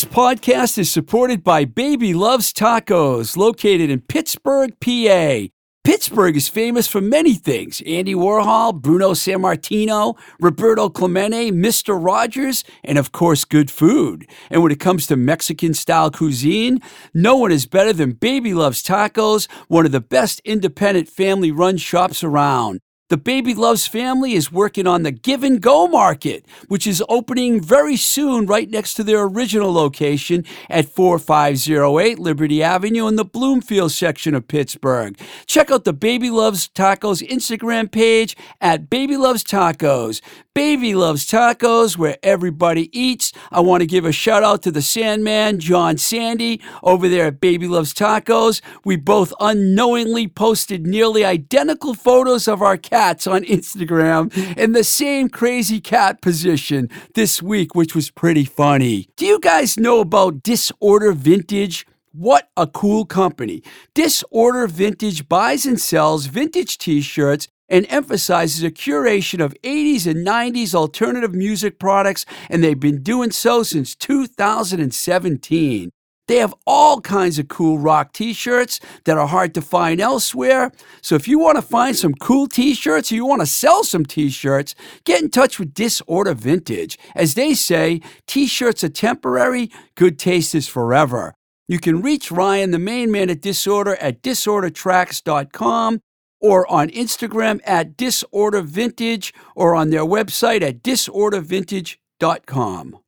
This podcast is supported by Baby Loves Tacos, located in Pittsburgh, PA. Pittsburgh is famous for many things Andy Warhol, Bruno Sammartino, Roberto Clemente, Mr. Rogers, and of course, good food. And when it comes to Mexican style cuisine, no one is better than Baby Loves Tacos, one of the best independent family run shops around. The Baby Loves family is working on the Give and Go Market, which is opening very soon right next to their original location at 4508 Liberty Avenue in the Bloomfield section of Pittsburgh. Check out the Baby Loves Tacos Instagram page at Baby Loves Tacos. Baby Loves Tacos, where everybody eats. I want to give a shout out to the Sandman, John Sandy, over there at Baby Loves Tacos. We both unknowingly posted nearly identical photos of our cats on Instagram in the same crazy cat position this week, which was pretty funny. Do you guys know about Disorder Vintage? What a cool company. Disorder Vintage buys and sells vintage t shirts and emphasizes a curation of 80s and 90s alternative music products, and they've been doing so since 2017. They have all kinds of cool rock t shirts that are hard to find elsewhere. So if you want to find some cool t shirts or you want to sell some t shirts, get in touch with Disorder Vintage. As they say, t shirts are temporary, good taste is forever. You can reach Ryan, the main man at Disorder, at disordertracks.com or on Instagram at disordervintage or on their website at disordervintage.com.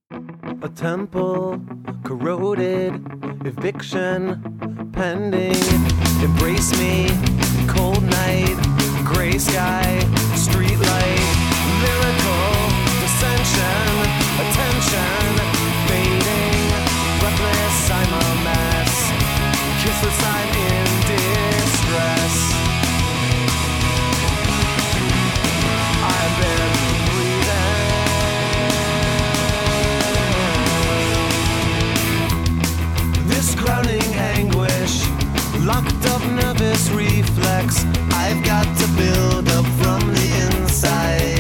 A temple corroded, eviction pending. Embrace me, cold night, gray sky, street light, lyrical dissension, attention fading, breathless. I'm a mess. Kissless, I'm locked up nervous reflex. I've got to build up from the inside.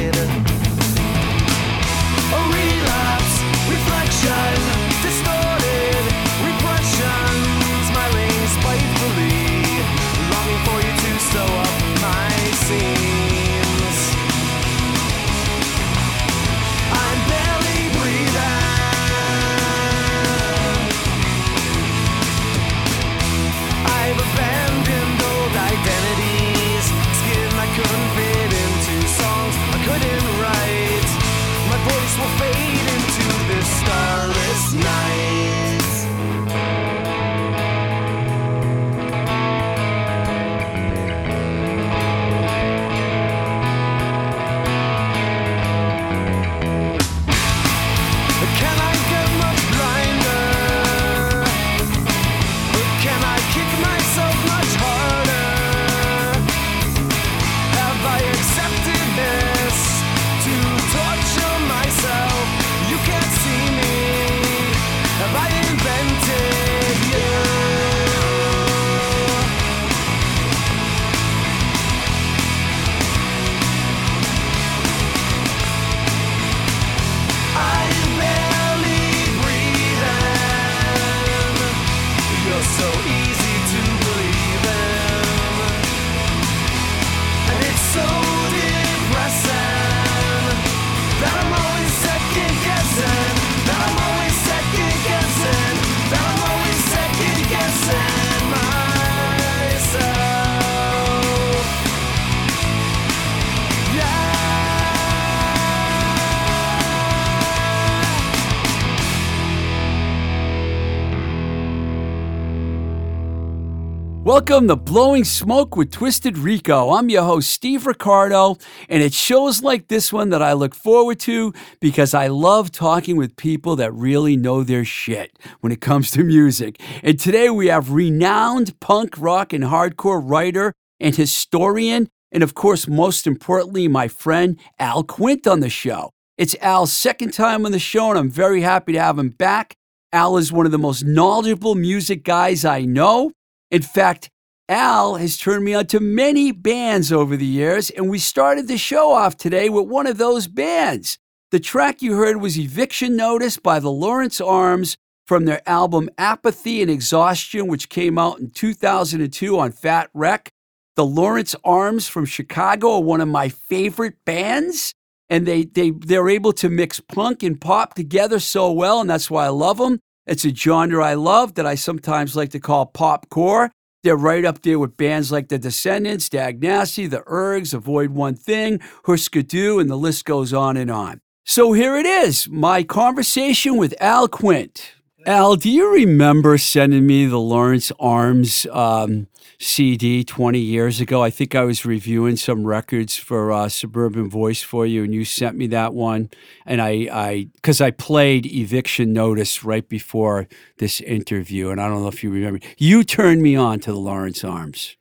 Welcome to Blowing Smoke with Twisted Rico. I'm your host, Steve Ricardo, and it's shows like this one that I look forward to because I love talking with people that really know their shit when it comes to music. And today we have renowned punk, rock, and hardcore writer and historian, and of course, most importantly, my friend Al Quint on the show. It's Al's second time on the show, and I'm very happy to have him back. Al is one of the most knowledgeable music guys I know. In fact, Al has turned me on to many bands over the years, and we started the show off today with one of those bands. The track you heard was Eviction Notice by the Lawrence Arms from their album Apathy and Exhaustion, which came out in 2002 on Fat Wreck. The Lawrence Arms from Chicago are one of my favorite bands. And they, they, they're able to mix punk and pop together so well, and that's why I love them. It's a genre I love that I sometimes like to call pop core. They're right up there with bands like The Descendents, Dag Nasty, The Ergs, Avoid One Thing, Husker Du, and the list goes on and on. So here it is, my conversation with Al Quint. Al, do you remember sending me the Lawrence Arms um, CD 20 years ago? I think I was reviewing some records for uh, Suburban Voice for you, and you sent me that one. And I, I, because I played Eviction Notice right before this interview, and I don't know if you remember. You turned me on to the Lawrence Arms.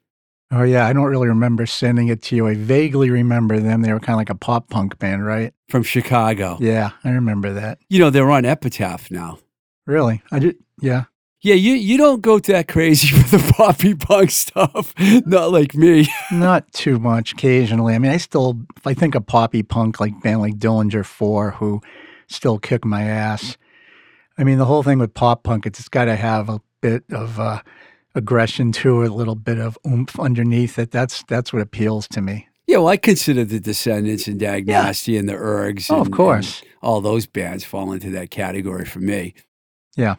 Oh yeah, I don't really remember sending it to you. I vaguely remember them. They were kind of like a pop punk band, right? From Chicago. Yeah, I remember that. You know, they're on Epitaph now. Really? I did. Yeah. Yeah, you you don't go that crazy for the poppy punk stuff. Not like me. Not too much. Occasionally, I mean, I still if I think of poppy punk like band like Dillinger Four, who still kick my ass. I mean, the whole thing with pop punk, it's got to have a bit of uh, aggression to it, a little bit of oomph underneath it. That's that's what appeals to me. Yeah, well, I consider the Descendents and Dag Nasty and the Ergs. Oh, of course. and all those bands fall into that category for me. Yeah.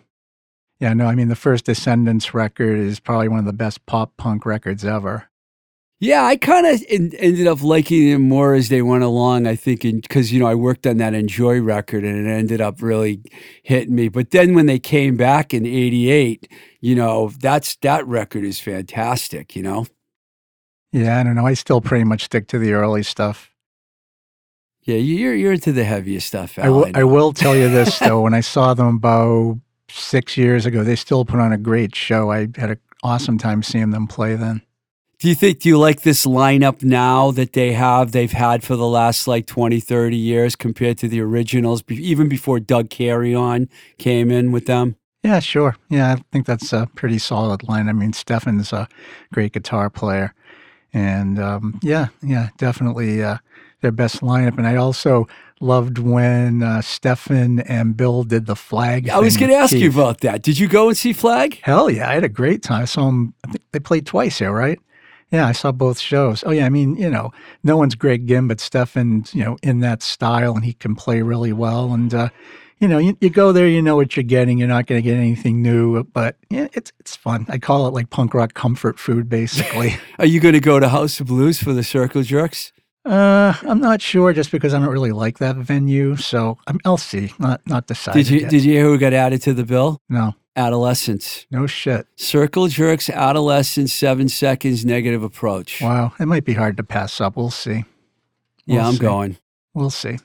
Yeah, no, I mean, the first Descendents record is probably one of the best pop punk records ever. Yeah, I kind of ended up liking them more as they went along. I think because you know I worked on that Enjoy record and it ended up really hitting me. But then when they came back in '88, you know that's that record is fantastic. You know, Yeah, I don't know. I still pretty much stick to the early stuff. yeah, you- you're you're into the heavier stuff. I Al, I will tell you this, though. When I saw them about six years ago, they still put on a great show. I had an awesome time seeing them play then. Do you think, do you like this lineup now that they have, they've had for the last like 20, 30 years compared to the originals, even before Doug Carrion came in with them? Yeah, sure. Yeah, I think that's a pretty solid line. I mean, Stefan's a great guitar player. And um, yeah, yeah, definitely uh, their best lineup. And I also loved when uh, Stefan and Bill did the flag. I was going to ask you about that. Did you go and see Flag? Hell yeah, I had a great time. I saw them. I think they played twice here, right? Yeah, I saw both shows. Oh yeah, I mean, you know, no one's Greg Ginn, but Stefan's, you know, in that style, and he can play really well. And uh, you know, you, you go there, you know what you're getting. You're not going to get anything new, but yeah, it's it's fun. I call it like punk rock comfort food, basically. Are you going to go to House of Blues for the Circle Jerks? Uh, I'm not sure, just because I don't really like that venue. So I'm, I'll see. Not not decided. Did you yet. did you hear who got added to the bill? no, Adolescents. no shit. Circle Jerks, Adolescents, Seven Seconds, Negative Approach. Wow, it might be hard to pass up. We'll see. yeah, We'll I'm see. going. We'll see.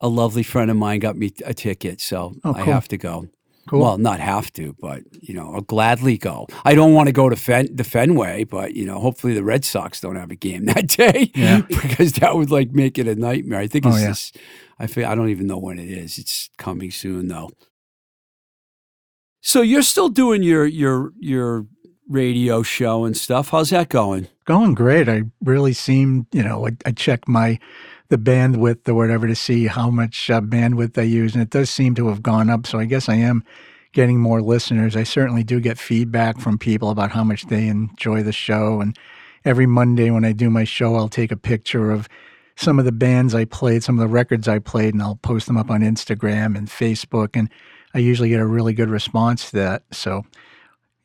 A lovely friend of mine got me a ticket, so Oh, I have to go. Cool. Well, not have to, but you know, I'll gladly go. I don't want to go to Fen- the Fenway, but you know, hopefully the Red Sox don't have a game that day Yeah. because that would like make it a nightmare. I think Oh, it's yeah. this. I feel I don't even know when it is. It's coming soon though. So you're still doing your your your radio show and stuff. How's that going? going great. I really seem, you know, I, I check my the bandwidth or whatever to see how much uh, bandwidth I use, and it does seem to have gone up. So I guess I am getting more listeners. I certainly do get feedback from people about how much they enjoy the show, and every Monday when I do my show, I'll take a picture of some of the bands I played, some of the records I played, and I'll post them up on Instagram and Facebook, and I usually get a really good response to that. So,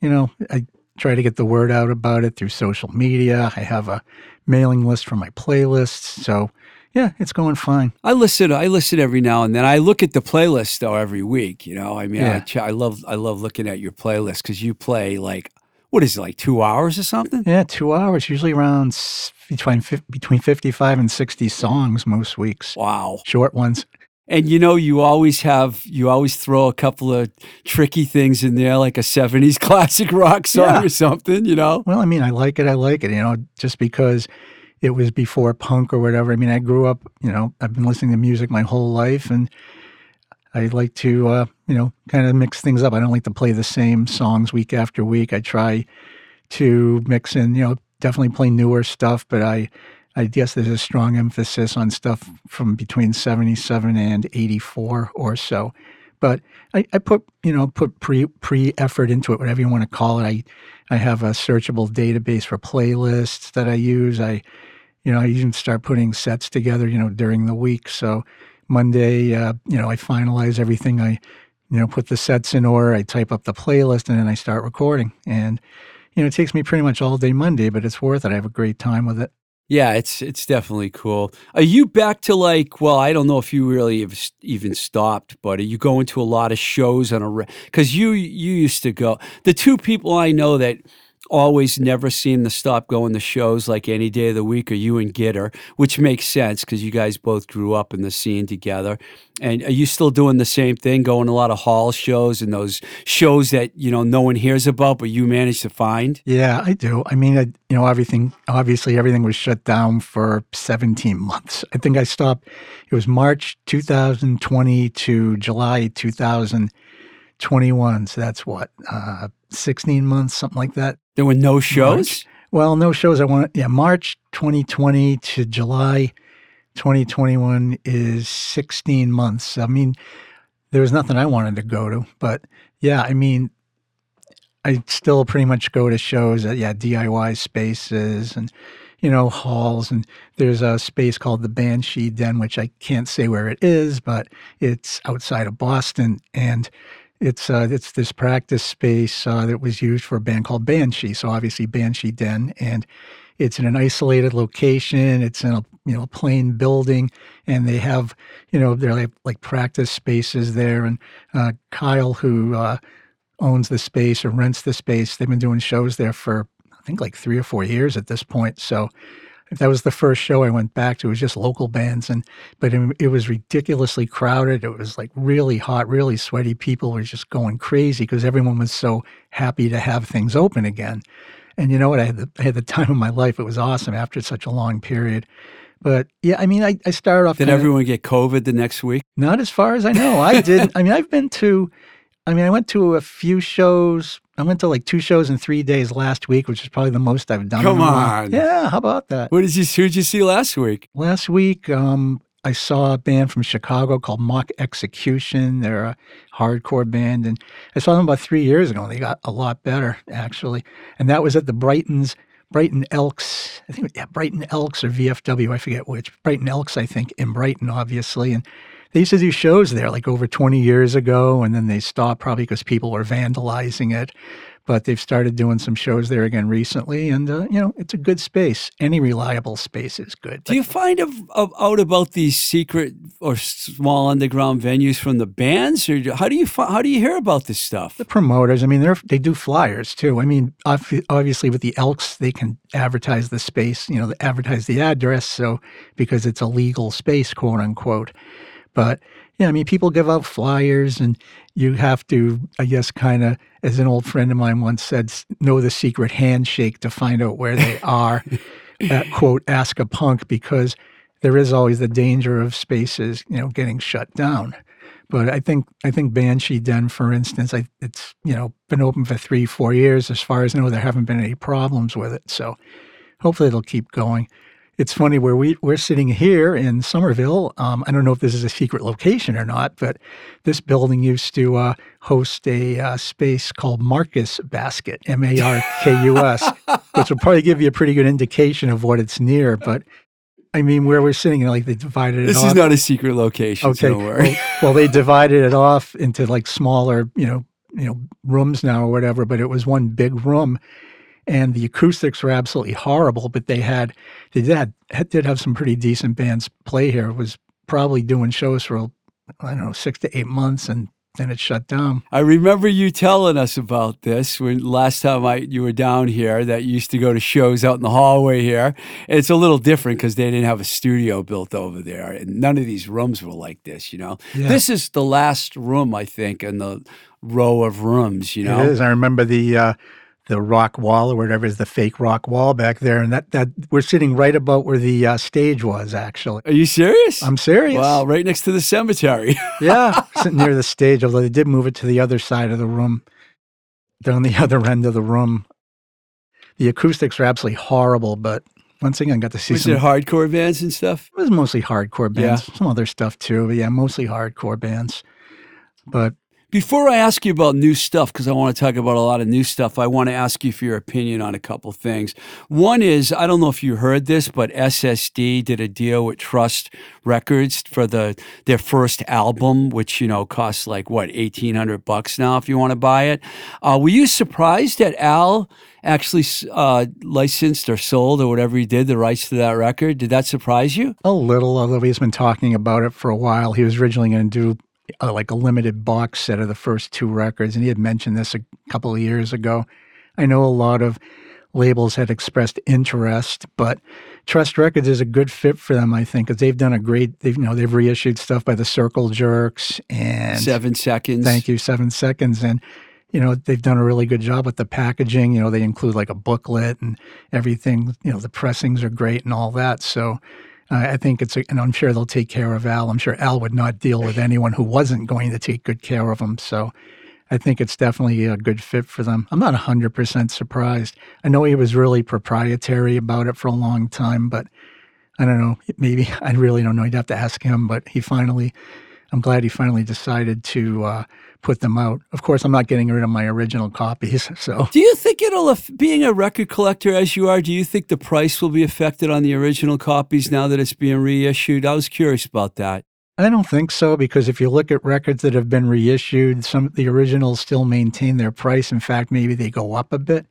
you know, I try to get the word out about it through social media. I have a mailing list for my playlists. So, yeah, it's going fine. I listen. I listen every now and then. I look at the playlist though every week. You know, I mean, I, Yeah. ch- I love I love looking at your playlist because you play like what is it like two hours or something? Yeah, two hours, usually around between between fifty-five and sixty songs most weeks. Wow. Short ones. And you know, you always have you always throw a couple of tricky things in there, like a '70s classic rock song Yeah. or something. You know. Well, I mean, I like it. I like it. You know, just because it was before punk or whatever. I mean, I grew up. You know, I've been listening to music my whole life, and I like to, uh, you know, kind of mix things up. I don't like to play the same songs week after week. I try to mix in, you know, definitely play newer stuff, but I, I guess there's a strong emphasis on stuff from between 77 and 84 or so. but I, I put you know put pre pre effort into it, whatever you want to call it. I I have a searchable database for playlists that I use. I you know I even start putting sets together you know during the week. So Monday, uh, you know, I finalize everything. I you know put the sets in order. I type up the playlist, and then I start recording. And you know, it takes me pretty much all day Monday, but it's worth it. I have a great time with it. Yeah, it's it's definitely cool. Are you back to like? Well, I don't know if you really have even stopped, but are you going to a lot of shows on a? Because you you used to go. The two people I know that always never seem to stop going to shows like any day of the week are you and Gitter, which makes sense because you guys both grew up in the scene together. And are you still doing the same thing, going a lot of hall shows and those shows that you know no one hears about, but you managed to find? Yeah, I do. I mean, I, you know, everything, obviously, everything was shut down for 17 months. I think I stopped, it was March 2020 to July 2021. So that's what, uh, 16 months, something like that. There were no shows. Well, no shows I want. Yeah, March 2020 to July 2021 is 16 months. I mean, there was nothing I wanted to go to, but yeah, I mean, I still pretty much go to shows at yeah DIY spaces and you know halls and there's a space called the Banshee Den which I can't say where it is but it's outside of Boston and it's uh, it's this practice space uh, that was used for a band called Banshee so obviously Banshee Den and it's in an isolated location it's in a you know plain building and they have you know they're like, like practice spaces there and uh, Kyle who uh, owns the space or rents the space. They've been doing shows there for I think like three or four years at this point. So that was the first show I went back to. It was just local bands, and but it, it was ridiculously crowded. It was like really hot, really sweaty. People were just going crazy because everyone was so happy to have things open again. And you know what? I had the, I had the time of my life. It was awesome after such a long period. But yeah, I mean, I, I started off. Did everyone get COVID the next week? not as far as I know. I didn't. I mean, I've been to. I mean, I went to a few shows. I went to like two shows in three days last week, which is probably the most I've done. Come on. Yeah, how about that? What did you? Who'd you see last week? Last week, um, I saw a band from Chicago called Mock Execution. They're a hardcore band, and I saw them about three years ago. and They got a lot better, actually. And that was at the Brighton's Brighton Elks. I think, yeah, Brighton Elks or VFW. I forget which. Brighton Elks, I think, in Brighton, obviously. And they used to do shows there like over 20 years ago, and then they stopped probably because people were vandalizing it. But they've started doing some shows there again recently, and uh, you know it's a good space. Any reliable space is good. Do you find of, of, out about these secret or small underground venues from the bands, or how do you how do you hear about this stuff? the promoters. I mean, they're they do flyers too. I mean, obviously with the Elks, they can advertise the space. You know, advertise the address, so because it's a legal space, quote unquote. But yeah, I mean, people give out flyers, and you have to, I guess, kind of, as an old friend of mine once said, know the secret handshake to find out where they are. at, uh, quote, ask a punk, because there is always the danger of spaces, you know, getting shut down. But I think I think Banshee Den, for instance, I, it's you know been open for three four years. As far as I know, there haven't been any problems with it. So hopefully it'll keep going. It's funny where we we're sitting here in Somerville. Um, I don't know if this is a secret location or not, but this building used to uh, host a uh, space called Markus Basket, M A R K U S, which will probably give you a pretty good indication of what it's near. But I mean, where we're sitting, like they divided it This off. is not a secret location. Okay. so. Well, well, they divided it off into like smaller, you know, you know, rooms now or whatever, but it was one big room and the acoustics were absolutely horrible, but they had they did had, did have some pretty decent bands play here. It was probably doing shows for I don't know, 6 to 8 months and then it shut down. I remember you telling us about this when last time I you were down here that you used to go to shows out in the hallway here. It's a little different because they didn't have a studio built over there, and none of these rooms were like this. You know, Yeah. this is the last room I think in the row of rooms. You know, It is. I remember the uh, the rock wall or whatever is the fake rock wall back there, and that that we're sitting right about where the uh, stage was. Actually, Are you serious? I'm serious. Wow, right next to the cemetery. yeah, sitting near the stage. Although they did move it to the other side of the room, down the other end of the room. The acoustics are absolutely horrible, but once again, got to see Was some. it hardcore bands and stuff? It was mostly hardcore bands, some other stuff too, but yeah, mostly hardcore bands. But Before I ask you about new stuff, because I want to talk about a lot of new stuff, I want to ask you for your opinion on a couple things. One is I don't know if you heard this, but SSD did a deal with Trust Records for the their first album, which you know costs like what eighteen hundred bucks now if you want to buy it. Uh, were you surprised that Al actually uh, licensed or sold or whatever he did the rights to that record? Did that surprise you? a little, although he's been talking about it for a while. He was originally going to do uh, like a limited box set of the first two records, and he had mentioned this a couple of years ago. I know a lot of labels had expressed interest, but Trust Records is a good fit for them, I think, because they've done a great. They've you know they've reissued stuff by the Circle Jerks and Seven seconds. Thank you, Seven Seconds. And, you know, they've done a really good job with the packaging. You know, they include like a booklet and everything. You know, the pressings are great and all that. So I think it's, a, and I'm sure they'll take care of Al. I'm sure Al would not deal with anyone who wasn't going to take good care of him. So I think it's definitely a good fit for them. I'm not 100% surprised. I know he was really proprietary about it for a long time, but I don't know. Maybe I really don't know. You'd have to ask him, but he finally, I'm glad he finally decided to uh, put them out. Of course, I'm not getting rid of my original copies. So Do you think it'll, being a record collector as you are, do you think the price will be affected on the original copies now that it's being reissued? I was curious about that. I don't think so because if you look at records that have been reissued, some of the originals still maintain their price. In fact, maybe they go up a bit.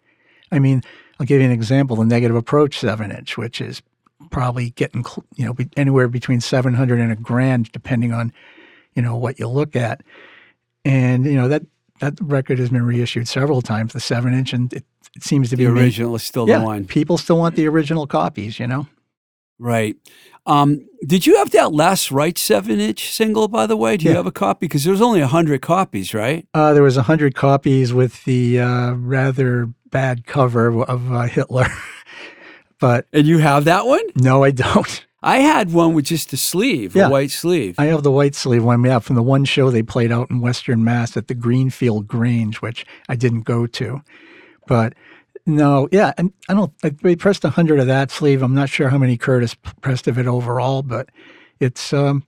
I mean, I'll give you an example: the Negative Approach seven inch, which is probably getting you know anywhere between seven hundred and a grand, depending on you know what you look at. And you know that that record has been reissued several times, the seven inch, and it, it seems to The be original is still yeah, the one. people still want the original copies. You know. Right. Um, did you have that last right seven inch single, by the way? Do you have a copy? Because there was only 100 copies, right? Uh, there was a hundred copies with the uh, rather bad cover of uh, Hitler, but And you have that one? no, I don't. I had one with just a sleeve, Yeah. a white sleeve. I have the white sleeve one. Yeah, from the one show they played out in Western Mass at the Greenfield Grange, which I didn't go to. But no, yeah, and I don't. I, they pressed a hundred of that sleeve. I'm not sure how many Curtis pressed of it overall, but it's um,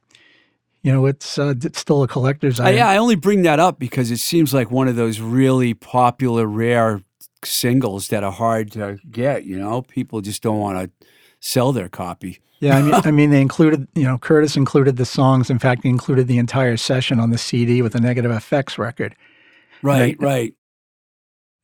you know, it's uh, it's still a collector's I, item. yeah, I only bring that up because it seems like one of those really popular, rare singles that are hard to get. You know, people just don't want to sell their copy. Yeah, I mean, I mean, they included, you know, Curtis included the songs. In fact, he included the entire session on the CD with the Negative FX record. Right, Right. right.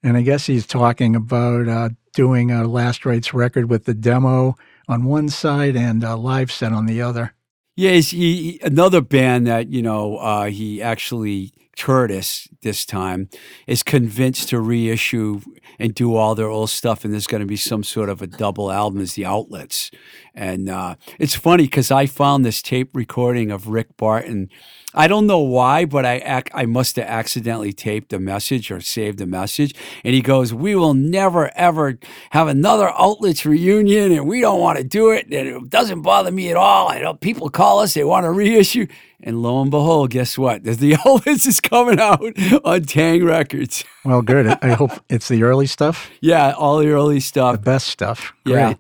And I guess he's talking about uh, doing a Last Rights record with the demo on one side and a live set on the other. Yeah, he's, he, he- another band that you know uh, he actually Curtis this time is convinced to reissue and do all their old stuff, and there's going to be some sort of a double album as the outlets. And uh, it's funny because I found this tape recording of Rick Barton. I don't know why, but I ac- I must have accidentally taped a message or saved a message. And he goes, "We will never ever have another outlets reunion, and we don't want to do it. And it doesn't bother me at all. I know people call us; they want to reissue." And lo and behold, guess what? There's the outlets is coming out on Taang Records. Well, good. I hope it's the early stuff, Yeah, all the early stuff. the best stuff. Great. Yeah.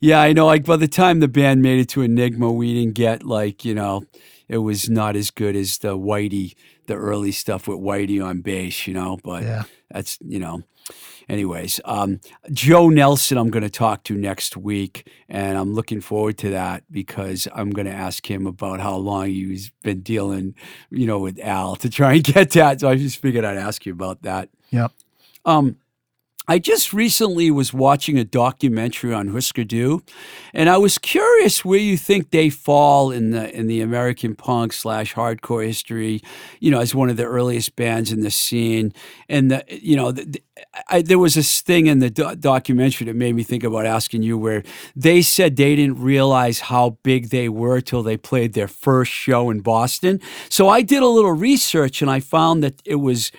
Yeah, I know. Like by the time the band made it to Enigma, we didn't get like, you know, it was not as good as the Whitey, the early stuff with Whitey on bass, you know, but Yeah. that's, you know. Anyways, um, Joe Nelson, I'm going to talk to next week, and I'm looking forward to that because I'm going to ask him about how long he's been dealing, you know, with Al to try and get that. So I just figured I'd ask you about that. Yep. Um, I just recently was watching a documentary on Husker Du, and I was curious where you think they fall in the in the American punk slash hardcore history. You know, as one of the earliest bands in the scene, and the you know, the, the- I, there was this thing in the do- documentary that made me think about asking you, where they said they didn't realize how big they were till they played their first show in Boston. So I did a little research, and I found that it was.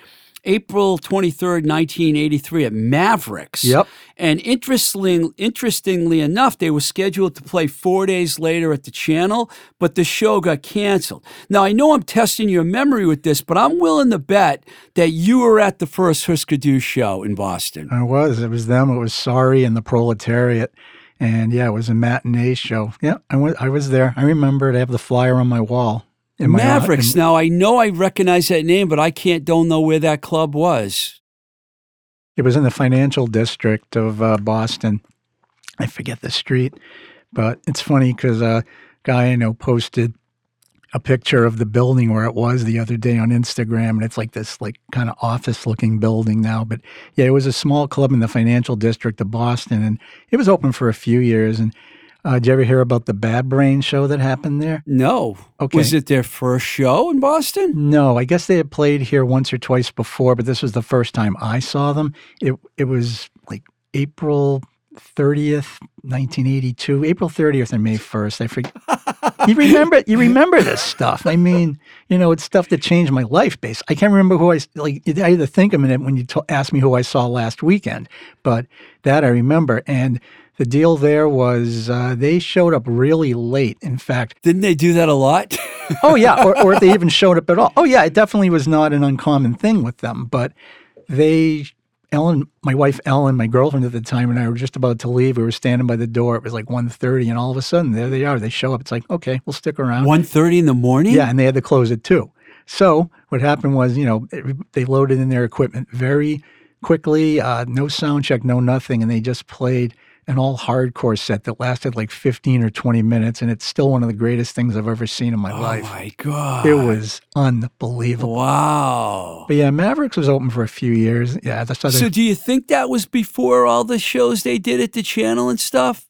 April 23rd, 1983 at Mavericks. Yep. And interestingly, interestingly enough, they were scheduled to play four days later at the channel, but the show got canceled. Now, I know I'm testing your memory with this, but I'm willing to bet that you were at the first Husker Du show in Boston. I was. It was them. It was Sorry and the Proletariat. And yeah, it was a matinee show. Yeah, I was, I was there. I remember it. I have the flyer on my wall. My Mavericks. in- now I know I recognize that name, but I can't don't know where that club was. It was in the financial district of uh, Boston. I forget the street, but it's funny because a guy I know posted a picture of the building where it was the other day on Instagram, and it's like this like kind of office looking building now. But yeah, it was a small club in the financial district of Boston, and it was open for a few years. And uh, did you ever hear about the Bad Brain show that happened there? No. Okay. Was it their first show in Boston? No, I guess they had played here once or twice before, but this was the first time I saw them. It it was like April 30th, 1982, April 30th and May 1st. I forget. you remember you remember this stuff. I mean, you know, it's stuff that changed my life base. I can't remember who I like I had to think a minute when you to, asked me who I saw last weekend, but that I remember and the deal there was uh, they showed up really late. In fact, Didn't they do that a lot? oh yeah, or, or they even showed up at all. Oh yeah, it definitely was not an uncommon thing with them. But they, Ellen, my wife Ellen, my girlfriend at the time, and I were just about to leave. We were standing by the door. It was like 1.30, and all of a sudden, there they are. They show up. It's like, okay, we'll stick around. 1.30 in the morning? Yeah, and they had to close it too. So what happened was, you know, it- they loaded in their equipment very quickly. Uh, no sound check, no nothing, and they just played an all hardcore set that lasted like 15 or 20 minutes, and it's still one of the greatest things I've ever seen in my Oh life. Oh my God. It was unbelievable. Wow. But yeah, Mavericks was open for a few years. Yeah, that's So do you think that was before all the shows they did at the channel and stuff?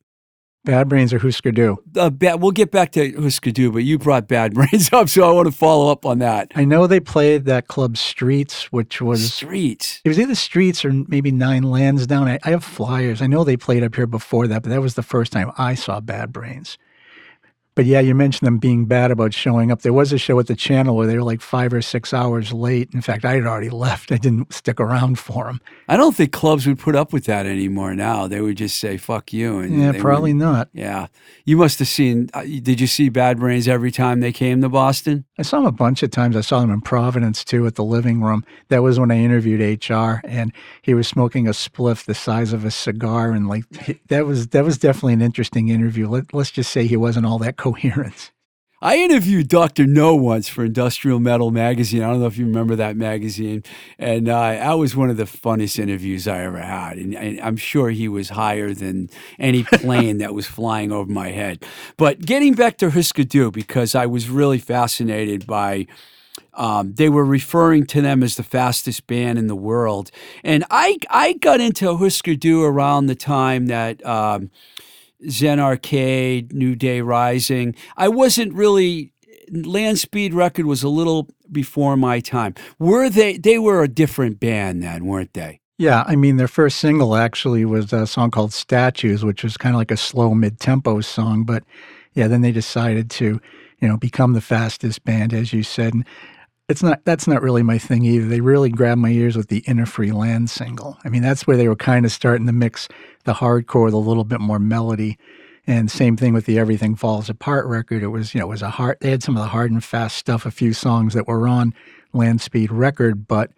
Bad Brains or Husker Du. Uh, bad, we'll get back to Husker Du, but you brought Bad Brains up, so I want to follow up on that. I know they played that club Streets, which was Streets. it was either Streets or maybe Nine Lansdowne. I, I have flyers. I know they played up here before that, but that was the first time I saw Bad Brains. But yeah, you mentioned them being bad about showing up. There was a show at the channel where they were like five or six hours late. In fact, I had already left. I didn't stick around for them. I don't think clubs would put up with that anymore now. They would just say, fuck you. And Yeah, probably wouldn't- Yeah. You must have seen, uh, did you see Bad Brains every time they came to Boston? I saw them a bunch of times. I saw them in Providence too at the living room. That was when I interviewed HR, and he was smoking a spliff the size of a cigar, and like that was that was definitely an interesting interview. Let, let's just say he wasn't all that coherent. I interviewed Dr. Know once for Industrial Metal Magazine. I don't know if you remember that magazine. And uh, that was one of the funnest interviews I ever had. And, and I'm sure he was higher than any plane that was flying over my head. But getting back to Husker Du, because I was really fascinated by. Um, they were referring to them as the fastest band in the world, and I I got into Husker Du around the time that um, Zen Arcade, New Day Rising. I wasn't really Land Speed record was a little before my time. Were they they were a different band then, weren't they? Yeah, I mean their first single actually was a song called "Statues," which was kind of like a slow mid-tempo song. But yeah, then they decided to, you know, become the fastest band, as you said. And it's not that's not really my thing either. They really grabbed my ears with the In a Free Land single. I mean, that's where they were kind of starting to mix the hardcore with a little bit more melody. And same thing with the Everything Falls Apart record. It was, you know, it was a hard. They had some of the hard and fast stuff. A few songs that were on Land Speed record, but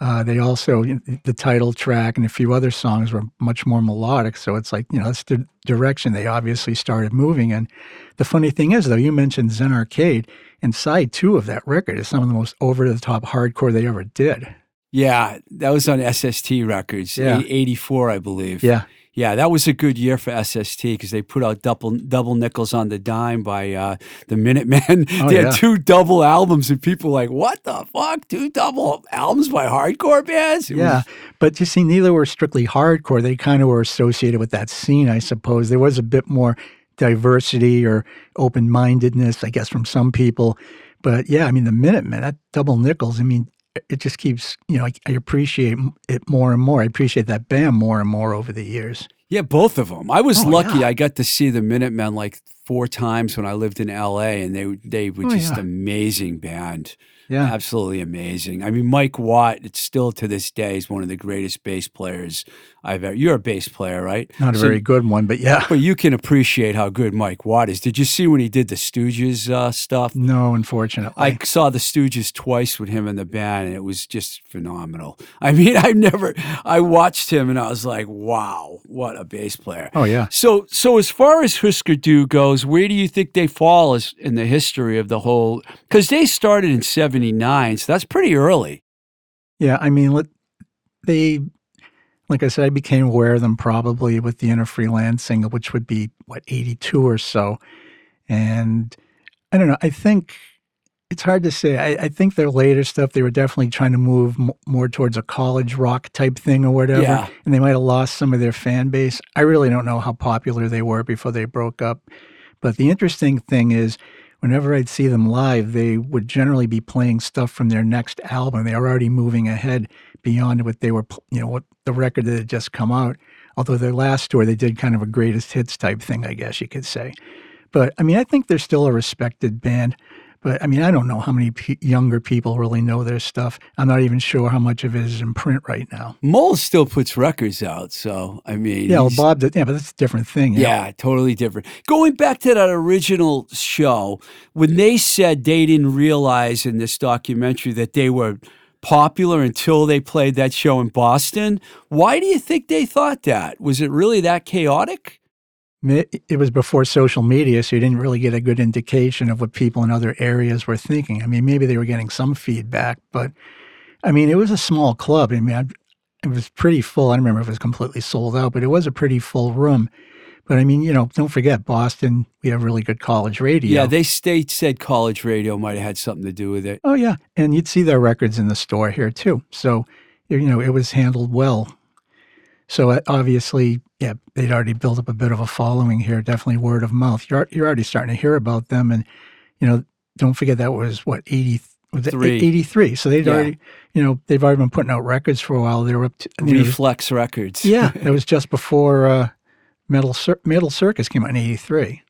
uh, they also the title track and a few other songs were much more melodic. So it's like you know that's the direction they obviously started moving. And the funny thing is, though, you mentioned Zen Arcade, and side two of that record is some of the most over the top hardcore they ever did. Yeah, that was on SST Records, Yeah. 84, I believe. Yeah, Yeah, that was a good year for SST because they put out double double nickels on the dime by uh, the Minutemen. Oh, they yeah. had two double albums, and people were like, "What the fuck? Two double albums by hardcore bands?" It yeah. was- But you see, neither were strictly hardcore. They kind of were associated with that scene, I suppose. There was a bit more diversity or open mindedness, I guess, from some people. But yeah, I mean, the Minutemen, that double nickels, I mean, it just keeps, you know, I, I appreciate it more and more. I appreciate that band more and more over the years. yeah, both of them. I was Oh, lucky. yeah. I got to see the Minutemen like four times when I lived in LA, and they they were Oh, just yeah. amazing band. Yeah. Absolutely amazing. I mean, Mike Watt, it's still to this day is one of the greatest bass players I've ever. You're a bass player, right? Not a So- very good one, but yeah. But you can appreciate how good Mike Watt is. Did you see when he did the Stooges uh, stuff? No, unfortunately. I saw the Stooges twice with him in the band, and it was just phenomenal. I mean, I've never, I watched him, and I was like, "Wow, what a bass player!" oh, yeah. So, so as far as Husker Du goes, where do you think they fall as in the history of the whole? Because they started in '79, so that's pretty early. Yeah, I mean, let, they, like I said, I became aware of them probably with the In a Free Land single, which would be what '82 or so, and I don't know. I think it's hard to say. I, I think their later stuff, they were definitely trying to move m- more towards a college rock type thing or whatever, Yeah. and they might have lost some of their fan base. I really don't know how popular they were before they broke up, but the interesting thing is. Whenever I'd see them live, they would generally be playing stuff from their next album. They were already moving ahead beyond what they were, you know, what the record that had just come out. Although their last tour, they did kind of a greatest hits type thing, I guess you could say. But I mean, I think they're still a respected band. But I mean, I don't know how many pe younger people really know their stuff. I'm not even sure how much of it is in print right now. Mould still puts records out, so I mean, Yeah, well, Bob did. Yeah, but that's a different thing. know. Yeah, totally different. Going back to that original show, when they said they didn't realize in this documentary that they were popular until they played that show in Boston, why do you think they thought that? Was it really that chaotic? It was before social media, so you didn't really get a good indication of what people in other areas were thinking. I mean, maybe they were getting some feedback, but I mean, it was a small club. I mean, I, it was pretty full. I don't remember if it was completely sold out, but it was a pretty full room. But I mean, you know, don't forget Boston. We have really good college radio. Yeah, they state said college radio might have had something to do with it. Oh yeah, and you'd see their records in the store here too. So, you know, it was handled well. So uh, obviously, yeah, they'd already built up a bit of a following here. Definitely word of mouth. You're you're already starting to hear about them, and you know, don't forget that was what eighty Three. eighty three. So they'd Yeah. already, you know, they've already been putting out records for a while. They were up to you know, Reflex Records. yeah, that was just before uh, Metal Cir- Metal Circus came out in eighty three.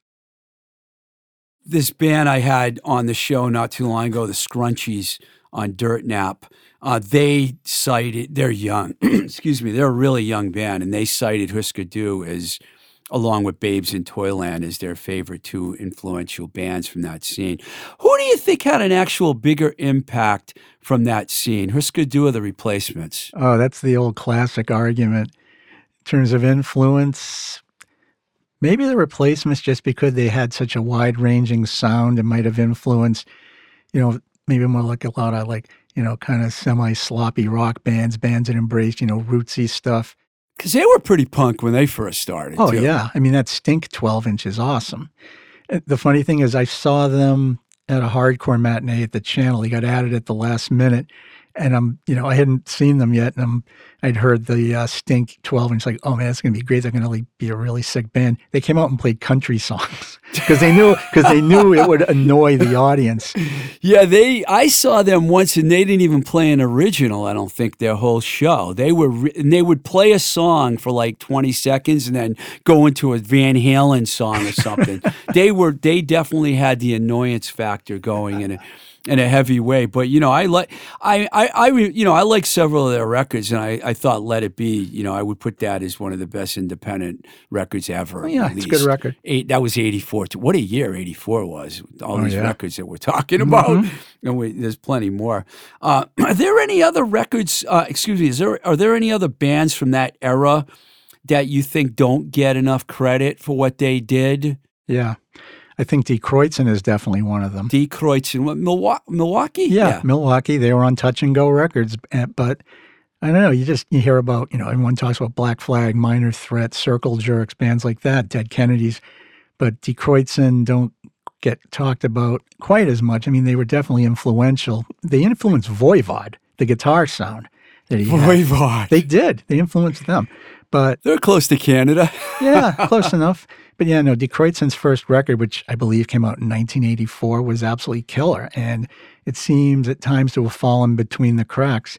this band I had on the show not too long ago, the Scrunchies on Dirt Nap, uh, they cited, they're young, excuse me, they're a really young band, and they cited Husker Du as, along with Babes in Toyland, as their favorite two influential bands from that scene. Who do you think had an actual bigger impact from that scene, Husker Du or the Replacements? Oh, that's the old classic argument. In terms of influence, maybe the replacements, just because they had such a wide ranging sound, it might have influenced, you know, maybe more like a lot of like, you know, kind of semi sloppy rock bands, bands that embraced, you know, rootsy stuff. Because they were pretty punk when they first started. Oh, too. yeah. I mean, that Stink 12 inch is awesome. The funny thing is, I saw them at a hardcore matinee at the channel. They got added at the last minute. And I'm, you know, I hadn't seen them yet. And I'm, I'd heard the uh, Stink 12 inch, like, oh man, it's going to be great. They're going to like, be a really sick band. They came out and played country songs because they knew, because they knew it would annoy the audience. Yeah, they. I saw them once, and they didn't even play an original. I don't think their whole show. They were, re- and they would play a song for like twenty seconds, and then go into a Van Halen song or something. they were. They definitely had the annoyance factor going in a, in a heavy way. But you know, I like. I, I, I, you know, I like several of their records, and I, I thought "Let It Be." You know, I would put that as one of the best independent records ever. Oh, yeah, it's a good record. Eight, that was 84. What a year 84 was. with All these Oh, yeah. Mm-hmm. records that we're talking about. And we, there's plenty more. Uh, are there any other records, uh, excuse me, is there, are there any other bands from that era that you think don't get enough credit for what they did? Yeah. I think Die Kreuzen is definitely one of them. Die Kreuzen, Milwaukee? Milwaukee? Yeah, Milwaukee. They were on Touch and Go Records, eh, but I don't know. You just you hear about you know everyone talks about Black Flag, Minor Threat, Circle Jerks, bands like that, Dead Kennedys, but Die Kreuzen don't get talked about quite as much. I mean, they were definitely influential. They influenced Voivod, the guitar sound that he had. They did. They influenced them, but They're close to Canada. yeah, close enough. But yeah, no, De first record, which I believe came out in 1984, was absolutely killer. And it seems at times to have fallen between the cracks.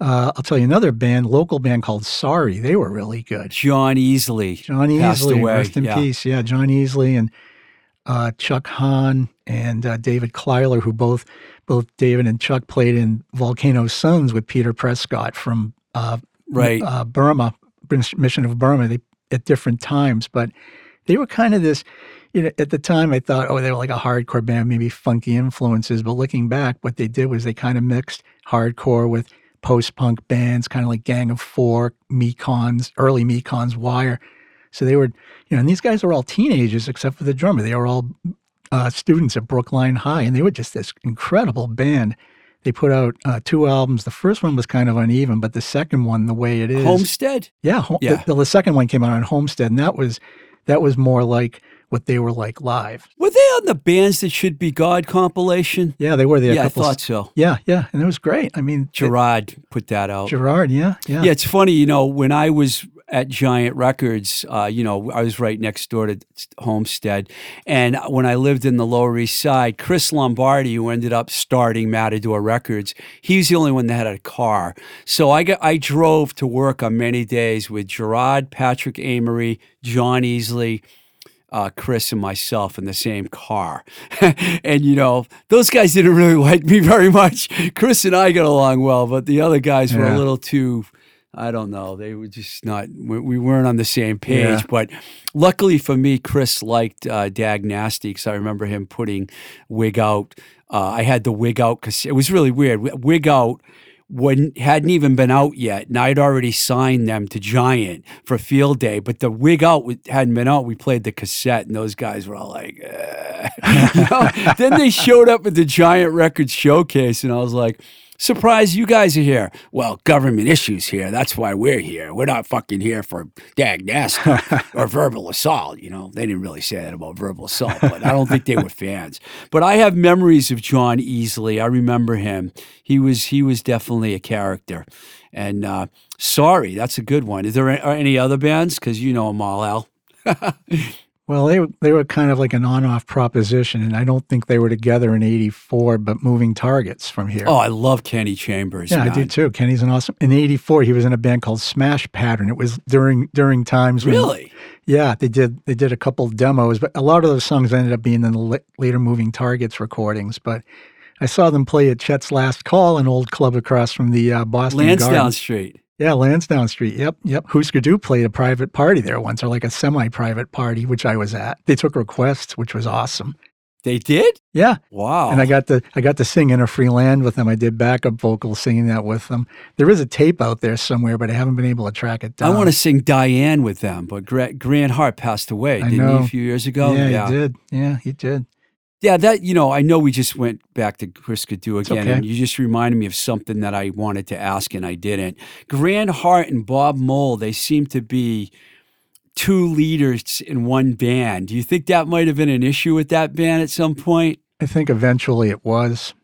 Uh, I'll tell you another band, local band called Sorry. They were really good. John Easley. John Easley, away, rest in yeah. peace. Yeah, John Easley and uh, Chuck Hahn and uh, David Kleiler, who both both David and Chuck played in Volcano Sons with Peter Prescott from uh, Right. uh, Burma, Mission of Burma, they, at different times. But they were kind of this, you know, at the time I thought, oh, they were like a hardcore band, maybe funky influences. But looking back, what they did was they kind of mixed hardcore with post punk bands, kind of like Gang of Four, Mekons, early Mekons, Wire. So they were, you know, and these guys were all teenagers except for the drummer. They were all uh, students at Brookline High, and they were just this incredible band. They put out uh, two albums. The first one was kind of uneven, but the second one, the way it is, Homestead? yeah, Hom- Yeah. The, the second one came out on Homestead, and that was that was more like what they were like live. Were they on the Bands That Should Be God compilation? Yeah, they were there. a yeah, I thought so. Yeah, yeah, and it was great. I mean, Gerard put that out. Gerard, yeah, yeah, Yeah, it's funny, you know, when I was at Giant Records, uh, you know, I was right next door to Homestead. And when I lived in the Lower East Side, Chris Lombardi, who ended up starting Matador Records, he was the only one that had a car. So I got, I drove to work on many days with Gerard, Patrick Amory, John Easley, uh, Chris and myself in the same car. and, you know, those guys didn't really like me very much. Chris and I got along well, but the other guys were Yeah. a little too, I don't know, they were just not, we, we weren't on the same page. Yeah. But luckily for me, Chris liked uh, Dag Nasty because I remember him putting Wig Out. Uh, I had the Wig Out because it was really weird. Wig Out when hadn't even been out yet, and I'd already signed them to Giant for Field Day. But the wig out hadn't been out. We played the cassette, and those guys were all like, "Eh." You know? then they showed up at the Giant Records showcase, and I was like. Surprised you guys are here. Well, government issues here. That's why we're here. We're not fucking here for dag nasty or verbal assault. You know, they didn't really say that about verbal assault, but I don't think they were fans. But I have memories of John Easley. I remember him. He was he was definitely a character. And uh, sorry, that's a good one. Is there any other bands? Because you know them all, Al. Well, they they were kind of like an on-off proposition, and I don't think they were together in '84, but moving targets from here. Oh, I love Kenny Chambers. yeah, I do too. Kenny's an awesome. In '84, he was in a band called Smash Pattern. It was during during times when Really? Yeah, they did. They did a couple demos, but a lot of those songs ended up being in the la- later Moving Targets recordings. But I saw them play at Chet's Last Call, an old club across from the uh, Boston Lansdowne Garden. Street. Yeah, Lansdowne Street. Yep, yep. Husker Du played a private party there once, or like a semi-private party, which I was at. They took requests, which was awesome. They did? Yeah, Wow. and I got to I got to sing in a free land with them. I did backup vocals singing that with them. There is a tape out there somewhere, but I haven't been able to track it down. I want to sing Diane with them, but Gra- Grant Hart passed away, I didn't he, know. a few years ago? Yeah, he did. Yeah, he did. Yeah, that you know, I know we just went back to Husker Du again, okay. and you just reminded me of something that I wanted to ask and I didn't. Grant Hart and Bob Mould, they seem to be two leaders in one band. Do you think that might have been an issue with that band at some point? I think eventually it was.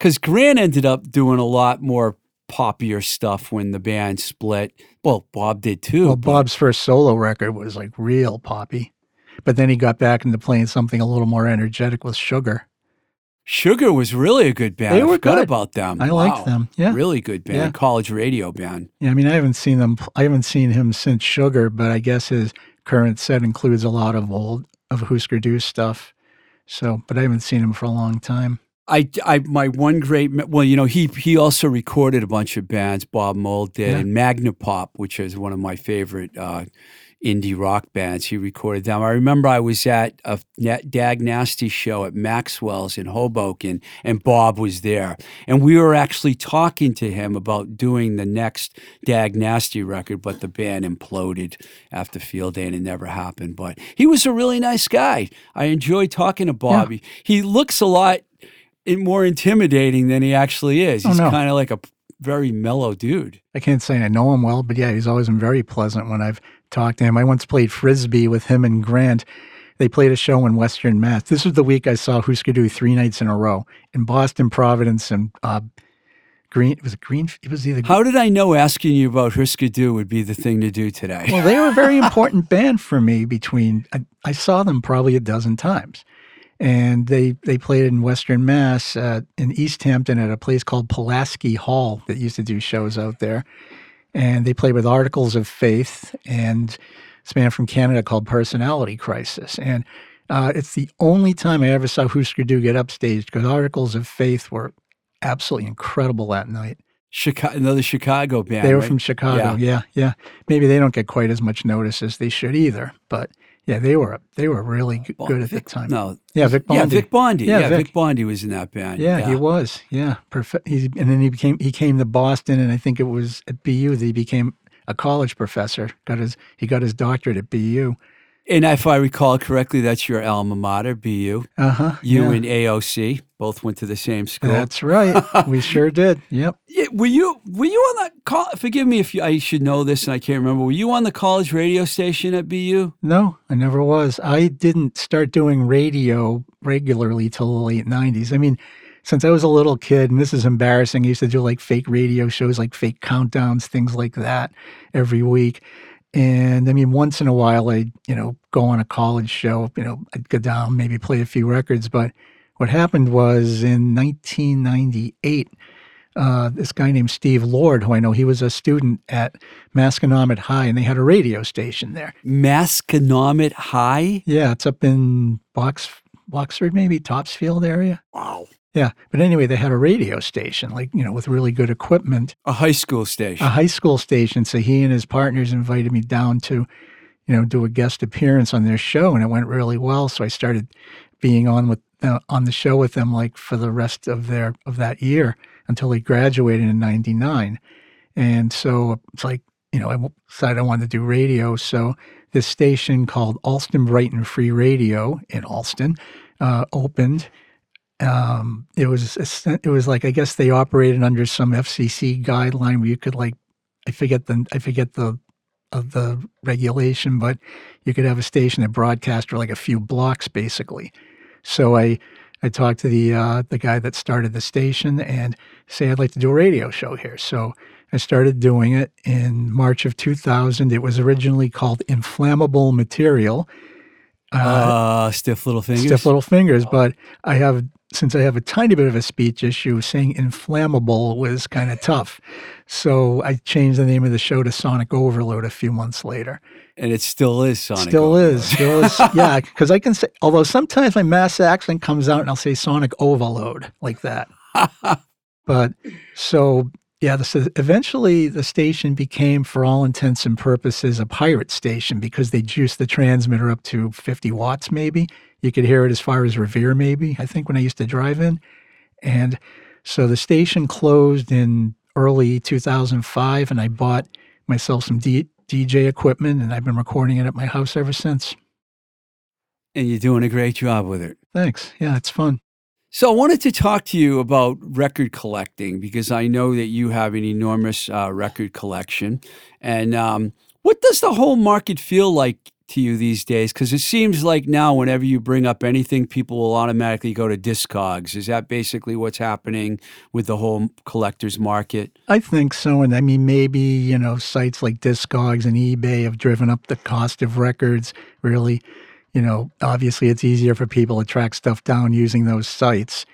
Because Grant ended up doing a lot more poppier stuff when the band split. Well, Bob did too. Well, Bob's first solo record was like real poppy, but then he got back into playing something a little more energetic with Sugar. Sugar was really a good band. They I were forgot good. about them. I liked them. Yeah. Really good band. Yeah. College radio band. Yeah, I mean, I haven't seen them. I haven't seen him since Sugar, but I guess his current set includes a lot of old of Husker Du stuff. So, but I haven't seen him for a long time. I, I, my one great, well, you know, he he also recorded a bunch of bands. Bob Mould did, Yeah. and Magnapop, which is one of my favorite uh, indie rock bands. He recorded them. I remember I was at a Dag Nasty show at Maxwell's in Hoboken, and Bob was there, and we were actually talking to him about doing the next Dag Nasty record, but the band imploded after Field Day, and it never happened. But he was a really nice guy. I enjoyed talking to Bob. He, he looks a lot more intimidating than he actually is. Oh, He's no. kind of like a very mellow dude. I can't say I know him well, but yeah, he's always been very pleasant when I've talked to him. I once played frisbee with him and Grant. They played a show in Western Mass. This was the week I saw Husker Du three nights in a row in Boston, Providence, and uh, Green. It was a Green. It was either. How did I know asking you about Husker Du would be the thing to do today? Well, they were a very important band for me. Between I, I saw them probably a dozen times, and they they played in Western Mass uh, in East Hampton at a place called Pulaski Hall that used to do shows out there, and they played with Articles of Faith and this band from Canada called Personality Crisis, and uh, it's the only time I ever saw Husker Du get upstaged because Articles of Faith were absolutely incredible that night. Chicago, another Chicago band. They were right? from Chicago. Yeah. yeah, Maybe they don't get quite as much notice as they should either. But yeah, they were they were really oh, Well, good at Vic- the time. No, Yeah, Vic Bondi. yeah, Vic Bondi. Yeah, Yeah, Vic. Vic. Bondi was in that band. Yeah, he was. Yeah, perfect. He, and then he became he came to Boston, and I think it was at BU that he became a college professor. Got his he got his doctorate at BU. And if I recall correctly, that's your alma mater, BU. Uh huh. You yeah. and AOC both went to the same school. That's right. we sure did. Yep. Yeah, were you were you on the call? Forgive me if you, I should know this and I can't remember. Were you on the college radio station at BU? No, I never was. I didn't start doing radio regularly till the late '90s. I mean, since I was a little kid, and this is embarrassing, I used to do like fake radio shows, like fake countdowns, things like that, every week. And I mean, once in a while, I'd you know go on a college show. You know, I'd go down, maybe play a few records. But what happened was in 1998 uh, this guy named Steve Lord, who I know he was a student at Masconomet High, and they had a radio station there. Masconomet High? Yeah, it's up in Box Boxford, maybe Topsfield area. Wow. Yeah, but anyway, they had a radio station, like you know, with really good equipment, A high school station. a high school station. So he and his partners invited me down to, you know, do a guest appearance on their show, and it went really well. So I started being on with uh, on the show with them like for the rest of their of that year until they graduated in '99. And so it's like you know, I decided I wanted to do radio. So this station called Allston Brighton Free Radio in Allston uh, opened. Um, it was it was like I guess they operated under some FCC guideline where you could like I forget the I forget the of the regulation, but you could have a station that broadcast for like a few blocks basically. So I I talked to the uh, the guy that started the station and say I'd like to do a radio show here. So I started doing it in March of 2000. It was originally called Inflammable Material. uh, stiff little fingers. Stiff little fingers, but I have since I have a tiny bit of a speech issue, saying inflammable was kind of tough. So I changed the name of the show to Sonic Overload a few months later. and it still is Sonic. Still Overload. is, still is, yeah. Because I can say, although sometimes my mass accent comes out and I'll say Sonic Overload like that. but so yeah, this is, eventually the station became, for all intents and purposes, a pirate station because they juiced the transmitter up to 50 watts, maybe. You could hear it as far as Revere, maybe, I think, when I used to drive in. And so the station closed in early 2005, and I bought myself some D- DJ equipment, and I've been recording it at my house ever since. And you're doing a great job with it. Thanks. Yeah, it's fun. So I wanted to talk to you about record collecting because I know that you have an enormous uh, record collection. And um, what does the whole market feel like to you these days? Because it seems like now, whenever you bring up anything, people will automatically go to Discogs. Is that basically what's happening with the whole collector's market? I think so. And I mean, maybe, you know, sites like Discogs and eBay have driven up the cost of records. Really, you know, obviously it's easier for people to track stuff down using those sites.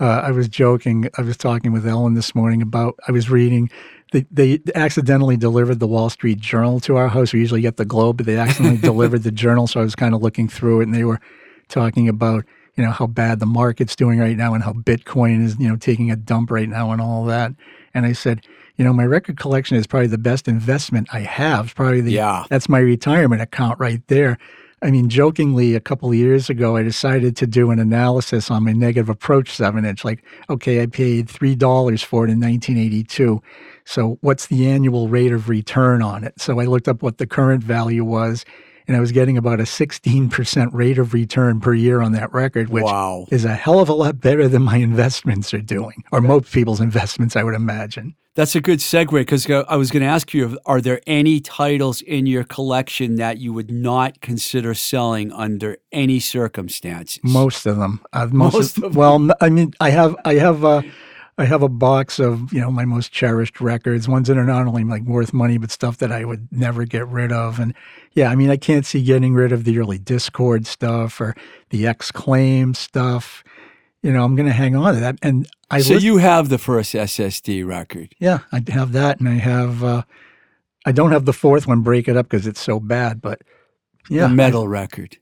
Uh, I was joking. I was talking with Ellen this morning about, I was reading, they, they accidentally delivered the Wall Street Journal to our house. We usually get the Globe, but they accidentally delivered the Journal. So I was kind of looking through it and they were talking about, you know, how bad the market's doing right now and how Bitcoin is, you know, taking a dump right now and all that. And I said, you know, my record collection is probably the best investment I have. It's probably the, Yeah. that's my retirement account right there. I mean, jokingly, a couple of years ago, I decided to do an analysis on my negative approach seven inch. Like, okay, I paid $3 for it in 1982. So, what's the annual rate of return on it? So, I looked up what the current value was, and I was getting about a 16% rate of return per year on that record, which wow. is a hell of a lot better than my investments are doing, or most people's investments, I would imagine. That's a good segue because I was going to ask you are there any titles in your collection that you would not consider selling under any circumstances? Most of them. Uh, most, Most of, of well, I mean, I have, I have, uh, I have a box of you know my most cherished records, ones that are not only like worth money, but stuff that I would never get rid of. And yeah, I mean, I can't see getting rid of the early Dischord stuff or the Exclaim stuff. You know, I'm going to hang on to that. And I so you have the first SSD record. yeah, I have that, and I have, uh, I don't have the fourth one. Break it up because it's so bad, but yeah, the metal record.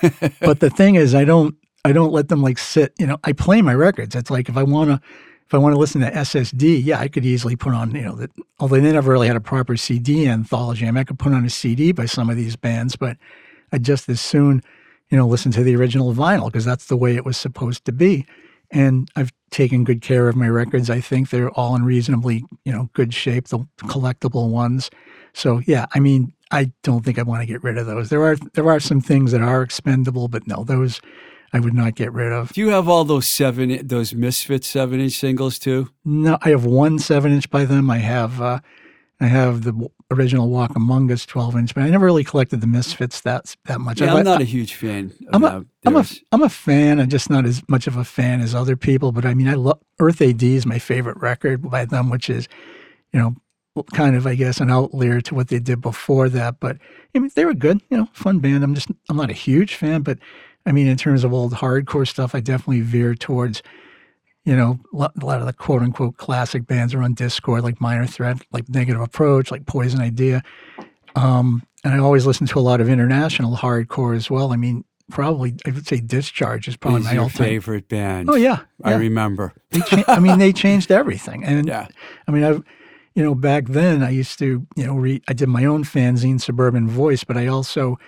but the thing is, I don't I don't let them like sit. You know, I play my records. It's like if I want to if I want to listen to SSD, yeah, I could easily put on you know that. Although they never really had a proper CD anthology, I mean, I could put on a CD by some of these bands, but I just as soon you know listen to the original vinyl because that's the way it was supposed to be. And I've taken good care of my records. I think they're all in reasonably, you know, good shape. The collectible ones. So yeah, I mean, I don't think I want to get rid of those. There are there are some things that are expendable, but no, those I would not get rid of. Do you have all those seven, those Misfits seven inch singles too? No, I have one seven inch by them. I have uh, I have the original Walk Among Us twelve inch, but I never really collected the Misfits that that much. Yeah, I, I'm not a huge fan. Of I'm a. I'm a, I'm a fan. I'm just not as much of a fan as other people. But I mean, I love Earth AD is my favorite record by them, which is, you know, kind of I guess an outlier to what they did before that. But I mean, they were good. You know, fun band. I'm just I'm not a huge fan, but I mean, in terms of old hardcore stuff, I definitely veer towards. You know, a lot of the quote unquote classic bands are on Discord, like Minor Threat, like Negative Approach, like Poison Idea. Um, and I always listen to a lot of international hardcore as well. I mean, probably I would say Discharge is probably Who's my all-time. favorite band? Oh yeah, I remember. They cha- I mean, they changed everything. And Yeah. I mean, I've you know back then I used to you know read. I did my own fanzine, Suburban Voice, but I also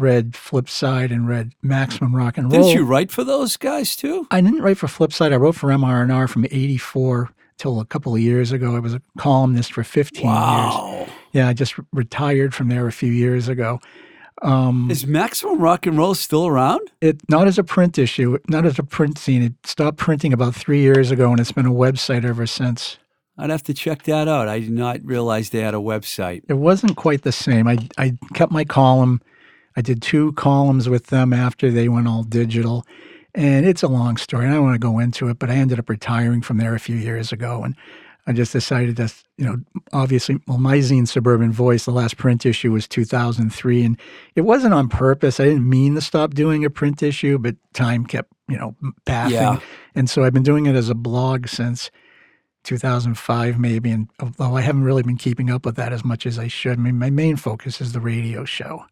read Flipside and read Maximum Rock and Roll. Didn't you write for those guys too? I didn't write for Flipside. I wrote for MRNR from '84 till a couple of years ago. I was a columnist for 15 years. Wow. Yeah, I just retired from there a few years ago. Um, Is Maximum Rock and Roll still around? it not as a print issue, not as a print scene. It stopped printing about three years ago, and it's been a website ever since. I'd have to check that out. I did not realize they had a website. It wasn't quite the same. I I kept my column. I did two columns with them after they went all digital, and it's a long story. and I don't want to go into it, but I ended up retiring from there a few years ago, and I just decided that you know, obviously, well, my zine Suburban Voice, the last print issue was 2003, and it wasn't on purpose. I didn't mean to stop doing a print issue, but time kept you know passing, Yeah. and so I've been doing it as a blog since 2005 maybe and although i haven't really been keeping up with that as much as i should i mean my main focus is the radio show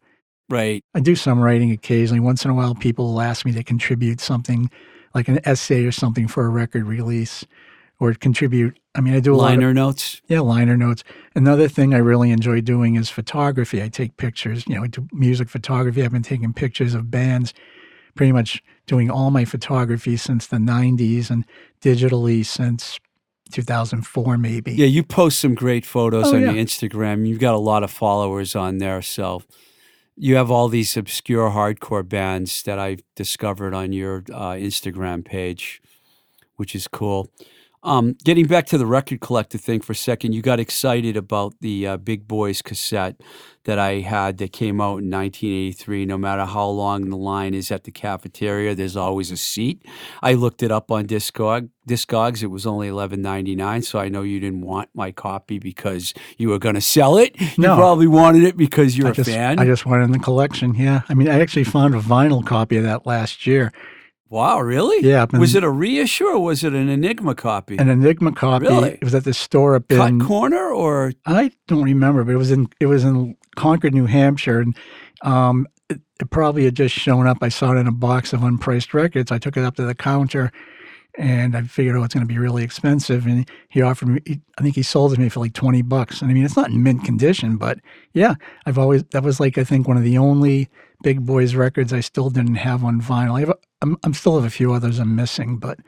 Right. i do some writing occasionally once in a while people will ask me to contribute something like an essay or something for a record release or contribute i mean i do a lot of, Liner notes. yeah liner notes another thing i really enjoy doing is photography i take pictures you know i do music photography i've been taking pictures of bands pretty much doing all my photography since the 90s and digitally since 2004 maybe Yeah, you post some great photos Oh, on yeah. your Instagram. You've got a lot of followers on there. So you have all these obscure hardcore bands that I've discovered on your uh, Instagram page, which is cool. Um, getting back to the record collector thing for a second, you got excited about the uh, Big Boys cassette that I had that came out in 1983. No matter how long the line is at the cafeteria, there's always a seat. I looked it up on Discog, Discogs. It was only 11.99, so I know you didn't want my copy because you were going to sell it. You No. probably wanted it because you're I a just, fan. I just wanted it in the collection. Yeah. I mean, I actually found a vinyl copy of that last year. Wow, really? Yeah. in- Was it a reissue or was it an Enigma copy? an Enigma copy? Really? It was at the store up Cut in. corner or I don't remember, but it was in it was in Concord, New Hampshire, and um, it, it probably had just shown up. I saw it in a box of unpriced records. I took it up to the counter, and I figured, oh, it's going to be really expensive. And he offered me, he, I think he sold it to me for like twenty bucks. And I mean, it's not in mint condition, but yeah, I've always that was like I think one of the only Big Boys records I still didn't have on vinyl. I have, a, I'm, I'm still have a few others I'm missing, but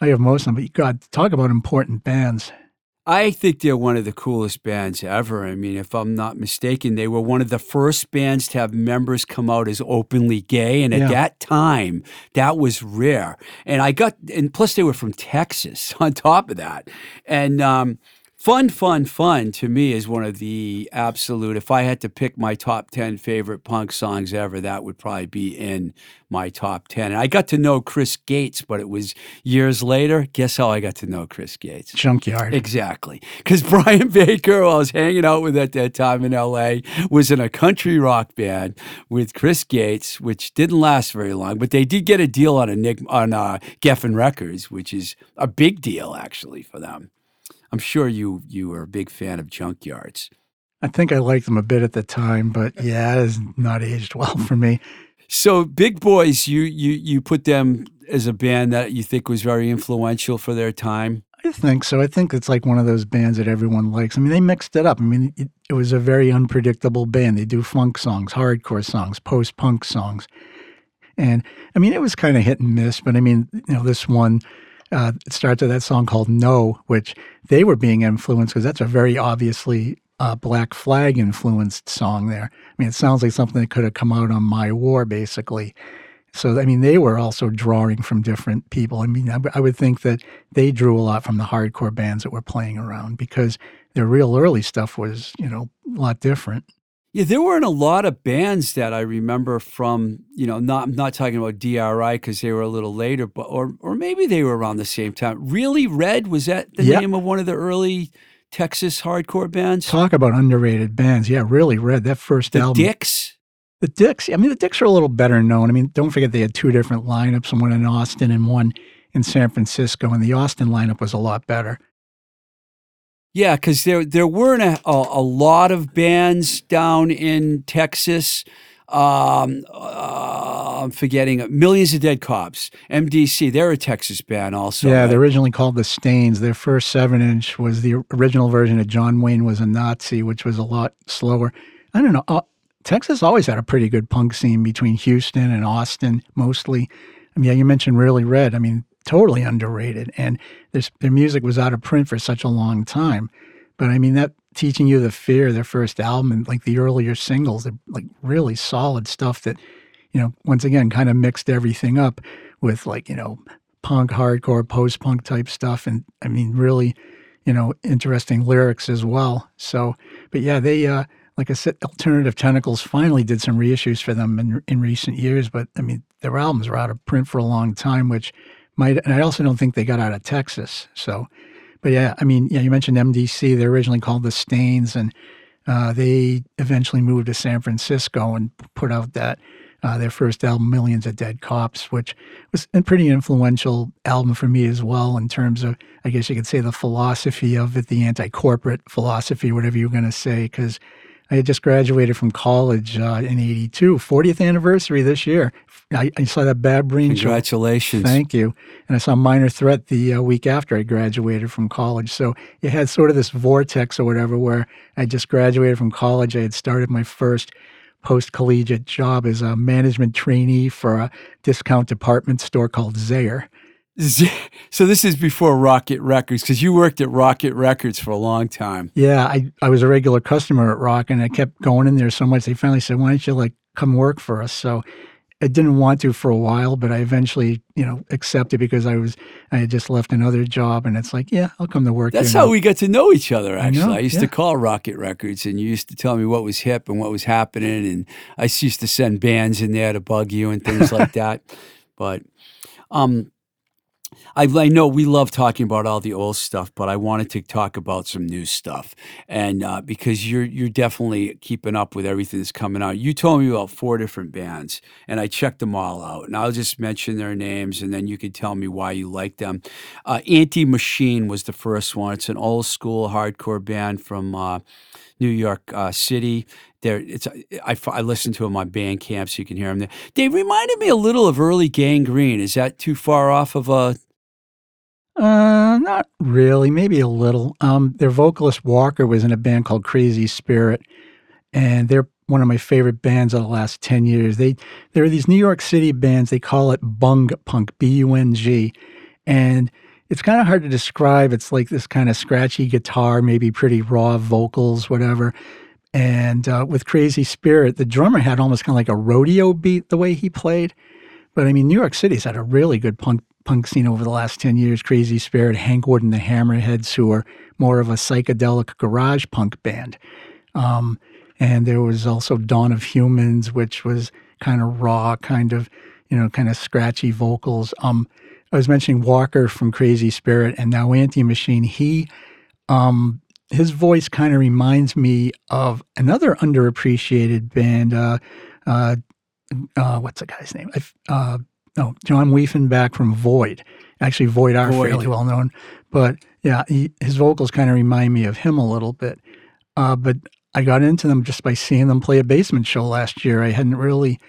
I have most of them. But you God, talk about important bands. I think they're one of the coolest bands ever. I mean, if I'm not mistaken, they were one of the first bands to have members come out as openly gay. And at Yeah. that time, that was rare. And I got, and plus they were from Texas on top of that. And, um, Fun, fun, fun to me is one of the absolute. If I had to pick my top 10 favorite punk songs ever, that would probably be in my top 10. And I got to know Chris Gates, but it was years later. Guess how I got to know Chris Gates? Junkyard. Exactly. Because Brian Baker, who I was hanging out with at that time in LA, was in a country rock band with Chris Gates, which didn't last very long, but they did get a deal on a Nick on uh, Geffen Records, which is a big deal actually for them. I'm sure you you are a big fan of Junkyards. I think I liked them a bit at the time, but yeah, it has not aged well for me. So Big Boys, you you you put them as a band that you think was very influential for their time. I think so. I think it's like one of those bands that everyone likes. I mean, they mixed it up. I mean, it, it was a very unpredictable band. They do funk songs, hardcore songs, post punk songs. And I mean, it was kind of hit and miss, but I mean, you know, this one, uh, it starts with that song called No, which they were being influenced because that's a very obviously uh, Black Flag influenced song there. I mean, it sounds like something that could have come out on My War, basically. So, I mean, they were also drawing from different people. I mean, I would think that they drew a lot from the hardcore bands that were playing around because their real early stuff was, you know, a lot different. Yeah, there weren't a lot of bands that I remember from, you know, not I'm not talking about DRI because they were a little later, but or or maybe they were around the same time. Really Red was that the Yep. name of one of the early Texas hardcore bands? Talk about underrated bands. Yeah, really red. That first The album. Dicks. The Dicks, I mean, the Dicks are a little better known. I mean, don't forget they had two different lineups, one in Austin and one in San Francisco, and the Austin lineup was a lot better. Yeah, because there there weren't a, a, lot of bands down in Texas. Um, uh, I'm forgetting Millions of Dead Cops, MDC. They're a Texas band also. yeah, right? they're originally called the Stains. Their first seven inch was the original version of John Wayne was a Nazi, which was a lot slower. I don't know. Uh, Texas always had a pretty good punk scene between Houston and Austin, mostly. I mean, yeah, you mentioned Really Red. I mean, totally underrated. And this, their music was out of print for such a long time. But I mean, that teaching you the fear, their first album, and like the earlier singles, they're like really solid stuff that, you know, once again, kind of mixed everything up with like, you know, punk, hardcore, post punk type stuff. And I mean, really, you know, interesting lyrics as well. So, but yeah, they, uh, like I said, Alternative Tentacles finally did some reissues for them in, in recent years, but I mean, their albums were out of print for a long time, which might, and I also don't think they got out of Texas. So, but yeah, I mean, yeah, you mentioned MDC. They're originally called the Stains, and uh, they eventually moved to San Francisco and put out that uh, their first album, Millions of Dead Cops, which was a pretty influential album for me as well in terms of, I guess you could say, the philosophy of it, the anti-corporate philosophy, whatever you're going to say, because I had just graduated from college uh, in '82, 40th anniversary this year. I, I saw that Bad Brain show. Congratulations. Thank you. And I saw Minor Threat the uh, week after I graduated from college. So it had sort of this vortex or whatever where I just graduated from college. I had started my first post collegiate job as a management trainee for a discount department store called Zayre. So this is before Rocket Records because you worked at Rocket Records for a long time. Yeah, I, I was a regular customer at Rock and I kept going in there so much. They finally said, why don't you like come work for us? So I didn't want to for a while, but I eventually, you know, accepted because I was, I had just left another job and it's like, yeah, I'll come to work. That's how now. we got to know each other. I Actually, know, I, used yeah. to call Rocket Records, and you used to tell me what was hip and what was happening, and I used to send bands in there to bug you and things like that. But um, I, I know we love talking about all the old stuff, but I wanted to talk about some new stuff, and uh, because you're you're definitely keeping up with everything that's coming out. You told me about four different bands, and I checked them all out, and I'll just mention their names, and then you could tell me why you like them. Uh, Anti Machine was the first one. It's an old school hardcore band from uh, New York uh, City. There, it's I, I listened to them on Bandcamp, so you can hear them there. They reminded me a little of early Gangrene. Is that too far off of a? Uh, not really. Maybe a little. Um, their vocalist Walker was in a band called Crazy Spirit, and they're one of my favorite bands of the last ten years. They there are these New York City bands. They call it bung punk, B U N G, and it's kind of hard to describe. It's like this kind of scratchy guitar, maybe pretty raw vocals, whatever. And uh, with Crazy Spirit, the drummer had almost kind of like a rodeo beat the way he played. But I mean, New York City's had a really good punk punk scene over the last 10 years. Crazy Spirit, Hank Wood and the Hammerheads, who are more of a psychedelic garage punk band. Um, and there was also Dawn of Humans, which was kind of raw, kind of, you know, kind of scratchy vocals. Um, I was mentioning Walker from Crazy Spirit and now Anti Machine. He, um, his voice kind of reminds me of another underappreciated band. Uh, uh, uh, what's the guy's name? No, John Weiffenbach from Void. Actually, Void are Void. fairly well known, but yeah, he, his vocals kind of remind me of him a little bit. Uh, but I got into them just by seeing them play a basement show last year. I hadn't really,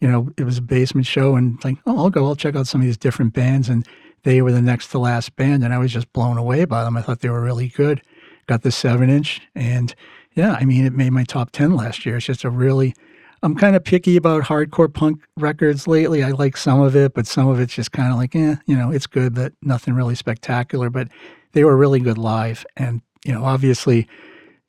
you know, it was a basement show, and like, oh, I'll go, I'll check out some of these different bands, and they were the next to last band, and I was just blown away by them. I thought they were really good. Got the seven inch, and yeah, I mean, it made my top ten last year. It's just a really I'm kind of picky about hardcore punk records lately. I like some of it, but some of it's just kind of like, eh, you know, it's good, but nothing really spectacular. But they were really good live. And, you know, obviously,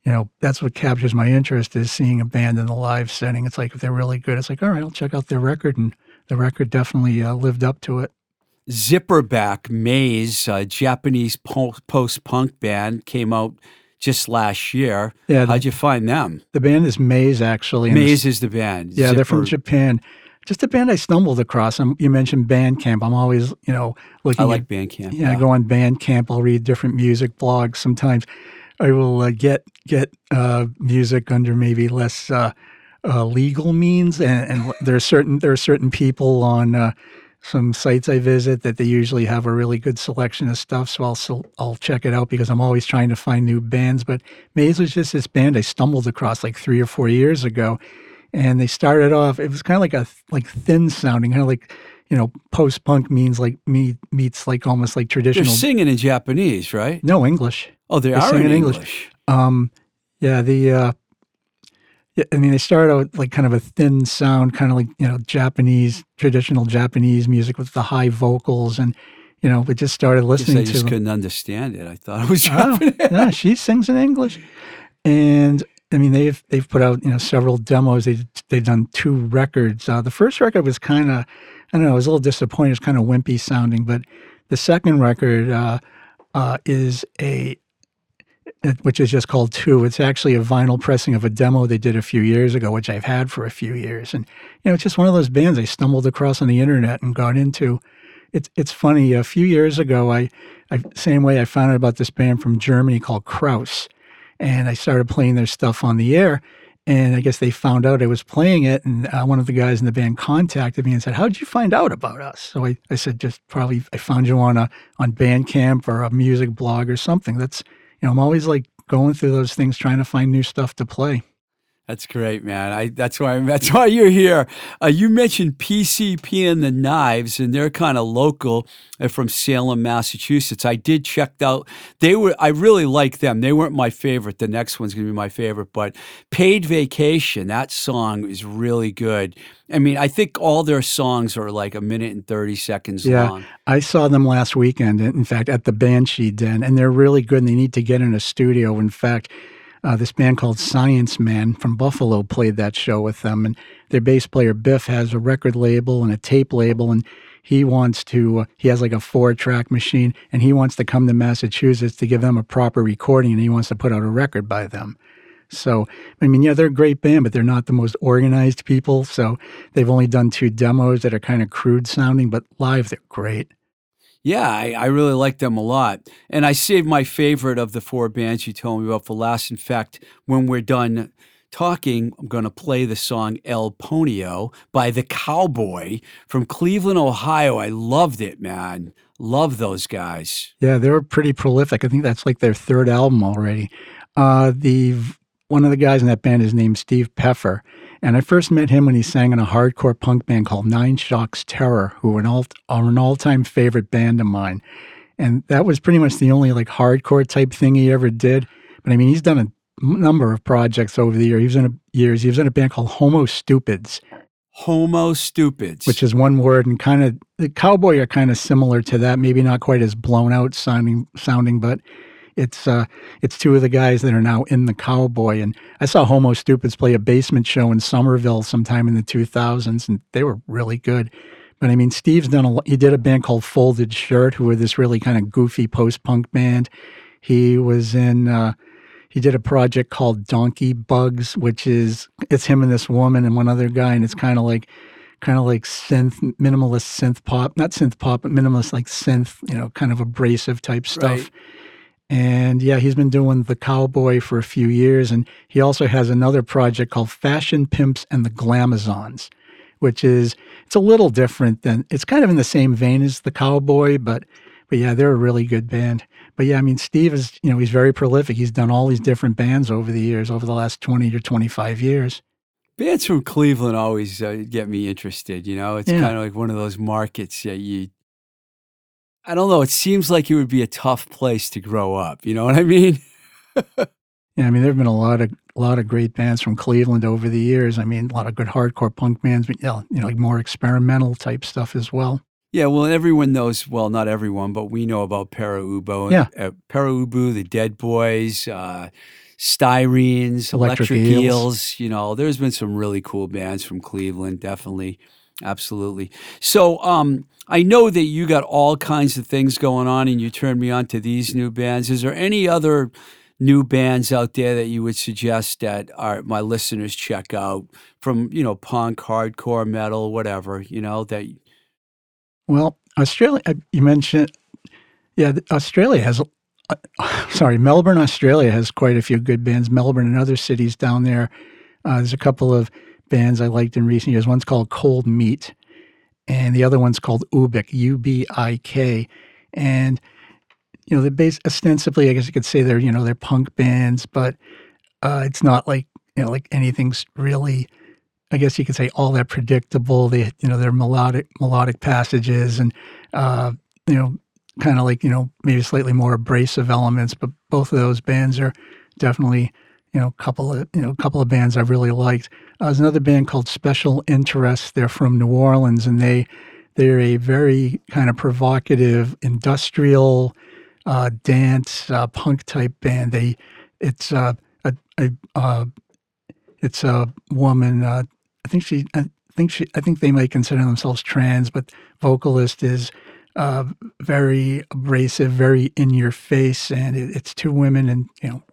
you know, that's what captures my interest is seeing a band in the live setting. It's like if they're really good, it's like, all right, I'll check out their record, and the record definitely uh, lived up to it. Zipperback Maze, a Japanese post punk band, came out just last year. Yeah, How'd you find them? The band is Maze, actually. Maze is the band. Yeah, they're from Japan. Just a band I stumbled across. Um you mentioned Bandcamp. I'm always, you know, looking I at like Bandcamp. Yeah, I go on Bandcamp. I'll read different music blogs. Sometimes I will uh, get get uh, music under maybe less uh, uh, legal means, and, and there are certain there are certain people on uh, some sites I visit that they usually have a really good selection of stuff. So I'll I'll check it out because I'm always trying to find new bands. But Maze was just this band I stumbled across like three or four years ago, and they started off. It was kind of like a like thin sounding, kind of like you know post punk means like me meets like almost like traditional. They're singing in Japanese, right? no English. Oh, they are sing in in English. English. Um, yeah, the uh, yeah, I mean, they started out like kind of a thin sound, kind of like you know Japanese traditional Japanese music with the high vocals, and you know, we just started listening I to just them. couldn't understand it. I thought it was Oh, Japanese. yeah, she sings in English, and I mean they've they've put out you know several demos. They they've done two records. Uh, the first record was kind of I don't know, it was a little disappointing. It was kind of wimpy sounding, but the second record uh, uh, is a which is just called Two. It's actually a vinyl pressing of a demo they did a few years ago, which I've had for a few years. And you know, it's just one of those bands I stumbled across on the internet and got into. It's it's funny. A few years ago, I, I same way I found out about this band from Germany called Kraus, and I started playing their stuff on the air. And I guess they found out I was playing it, and uh, one of the guys in the band contacted me and said, "How did you find out about us?" So I, I said, "Just probably I found you on a on Bandcamp or a music blog or something." That's know, I'm always like going through those things, trying to find new stuff to play. That's great, man. I that's why that's why you're here. Uh, you mentioned PCP and the Knives, and they're kind of local. They're from Salem, Massachusetts. I did check out. They were. I really like them. They weren't my favorite. The next one's gonna be my favorite. But Paid Vacation. That song is really good. I mean, I think all their songs are like a minute and thirty seconds Yeah. long. I saw them last weekend, in fact, at the Banshee Den, and they're really good. And they need to get in a studio. In fact, uh, this band called Science Man from Buffalo played that show with them, and their bass player Biff has a record label and a tape label, and he wants to. Uh, he has like a four-track machine, and he wants to come to Massachusetts to give them a proper recording, and he wants to put out a record by them. So, I mean, yeah, they're a great band, but they're not the most organized people. So, they've only done two demos that are kind of crude sounding, but live, they're great. Yeah, I, I really like them a lot. And I saved my favorite of the four bands you told me about for last. In fact, when we're done talking, I'm going to play the song El Ponio by The Cowboy from Cleveland, Ohio. I loved it, man. Love those guys. Yeah, they were pretty prolific. I think that's like their third album already. Uh, the one of the guys in that band is named Steve Peffer, and I first met him when he sang in a hardcore punk band called Nine Shocks Terror, who are an all are an all time favorite band of mine. And that was pretty much the only like hardcore type thing he ever did. But I mean, he's done a number of projects over the year. He was in a, years. He was in a band called Homo Stupids, Homo Stupids. which is one word and kind of the cowboy are kind of similar to that maybe not quite as blown out sounding sounding but it's uh it's two of the guys that are now in the cowboy and i saw homo stupids play a basement show in somerville sometime in the 2000s and they were really good but i mean steve's done a he did a band called folded shirt who were this really kind of goofy post-punk band he was in uh he did a project called Donkey Bugs, which is it's him and this woman and one other guy, and it's kind of like kind of like synth minimalist synth pop, not synth pop, but minimalist like synth, you know, kind of abrasive type stuff. Right. And yeah, he's been doing the cowboy for a few years, and he also has another project called Fashion Pimps and the Glamazons, which is it's a little different than it's kind of in the same vein as the cowboy, but but yeah, they're a really good band. But yeah, I mean, Steve is you know he's very prolific. He's done all these different bands over the years, over the last twenty to twenty five years. Bands from Cleveland always uh, get me interested. You know, it's Yeah. kind of like one of those markets that you. I don't know. It seems like it would be a tough place to grow up. You know what I mean? Yeah, I mean, there have been a lot of a lot of great bands from Cleveland over the years. I mean, a lot of good hardcore punk bands, but yeah, you know, like more experimental type stuff as well. Yeah, well, everyone knows. Well, not everyone, but we know about Pere Ubu. Yeah. uh, Pere Ubu, the Dead Boys, uh, Styrenes, Electric Electric, Eels. Eels. You know, there's been some really cool bands from Cleveland, definitely. Absolutely. So, um, I know that you got all kinds of things going on and you turned me on to these new bands. Is there any other new bands out there that you would suggest that our my listeners check out from, you know, punk, hardcore, metal, whatever, you know, that Well, Australia, uh, you mentioned, yeah, Australia has, uh, sorry, Melbourne, Australia has quite a few good bands. Melbourne and other cities down there. Uh, there's a couple of bands I liked in recent years. One's called Cold Meat, and the other one's called Ubik, U B I K. And, you know, they're based ostensibly, I guess you could say they're, you know, they're punk bands, but uh, it's not like, you know, like anything's really I guess you could say all that predictable. They, you know, their melodic melodic passages and, uh, you know, kind of like you know maybe slightly more abrasive elements. But both of those bands are definitely, you know, a couple of you know a couple of bands I've really liked. Uh, there's another band called Special Interest. They're from New Orleans, and they they're a very kind of provocative industrial uh, dance uh, punk type band. They it's uh, a, a uh, it's a woman. I think she. I think she. I think they might consider themselves trans, but vocalist is very abrasive, very in your face, and it, it's two women and you know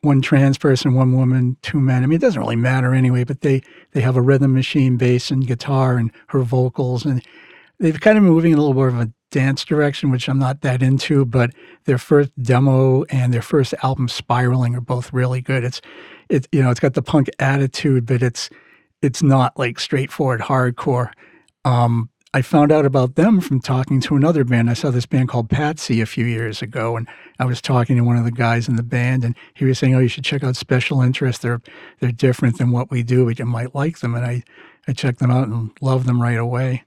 one trans person, one woman, two men. I mean, it doesn't really matter anyway. But they they have a rhythm machine, bass, and guitar, and her vocals, and they've kind of moving in a little more of a dance direction, which I'm not that into. But their first demo and their first album, Spiraling, are both really good. It's it you know it's got the punk attitude, but it's it's not like straightforward hardcore. Um, I found out about them from talking to another band. I saw this band called Patsy a few years ago, and I was talking to one of the guys in the band, and he was saying, "Oh, you should check out Special Interest. They're they're different than what we do, but you might like them." And I I checked them out and loved them right away.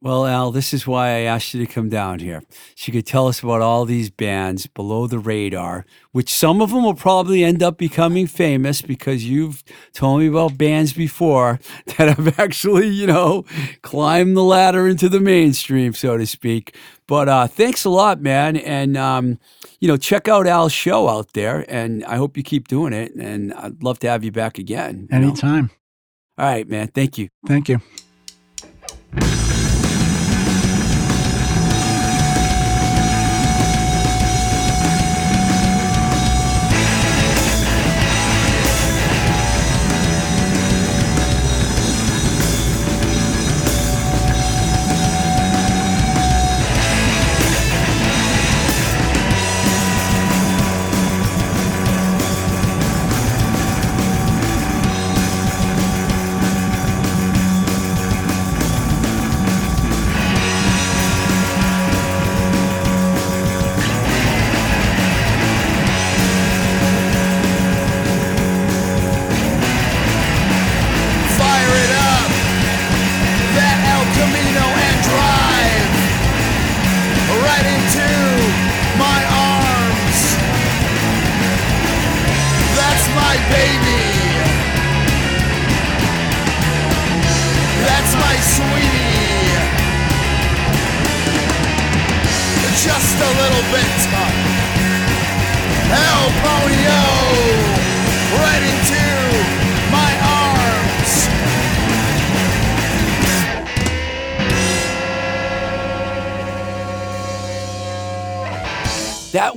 Well, Al, this is why I asked you to come down here. So you could tell us about all these bands below the radar, which some of them will probably end up becoming famous because you've told me about bands before that have actually, you know, climbed the ladder into the mainstream, so to speak. But uh, thanks a lot, man. And, um, you know, check out Al's show out there. And I hope you keep doing it. And I'd love to have you back again. you know? All right, man. Thank you. Thank you.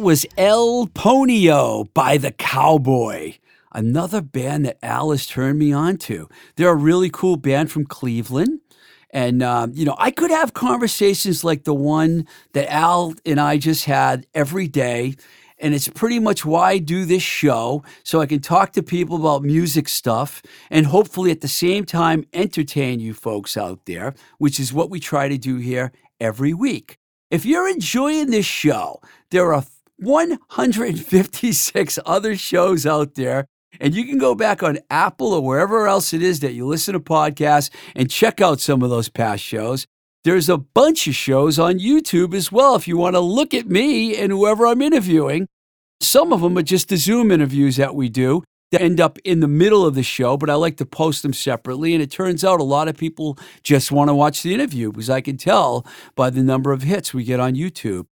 Was El Ponio by the Cowboy, another band that Al has turned me on to. They're a really cool band from Cleveland. And, um, you know, I could have conversations like the one that Al and I just had every day. And it's pretty much why I do this show, so I can talk to people about music stuff and hopefully at the same time entertain you folks out there, which is what we try to do here every week. If you're enjoying this show, there are 156 other shows out there. And you can go back on Apple or wherever else it is that you listen to podcasts and check out some of those past shows. There's a bunch of shows on YouTube as well if you want to look at me and whoever I'm interviewing. Some of them are just the Zoom interviews that we do that end up in the middle of the show, but I like to post them separately. And it turns out a lot of people just want to watch the interview because I can tell by the number of hits we get on YouTube.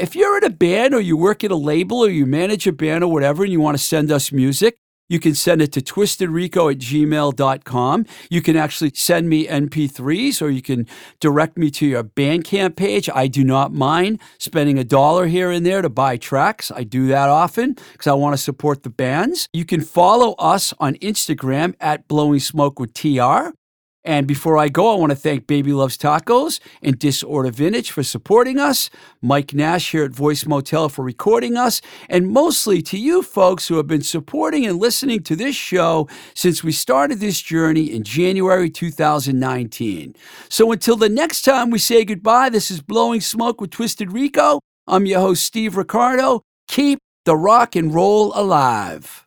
If you're in a band or you work at a label or you manage a band or whatever and you want to send us music, you can send it to twistedrico at gmail.com. You can actually send me MP3s or you can direct me to your Bandcamp page. I do not mind spending a dollar here and there to buy tracks. I do that often because I want to support the bands. You can follow us on Instagram at Blowing Smoke with TR. And before I go, I want to thank Baby Loves Tacos and Disorder Vintage for supporting us, Mike Nash here at Voice Motel for recording us, and mostly to you folks who have been supporting and listening to this show since we started this journey in January 2019. So until the next time we say goodbye, this is Blowing Smoke with Twisted Rico. I'm your host, Steve Ricardo. Keep the rock and roll alive.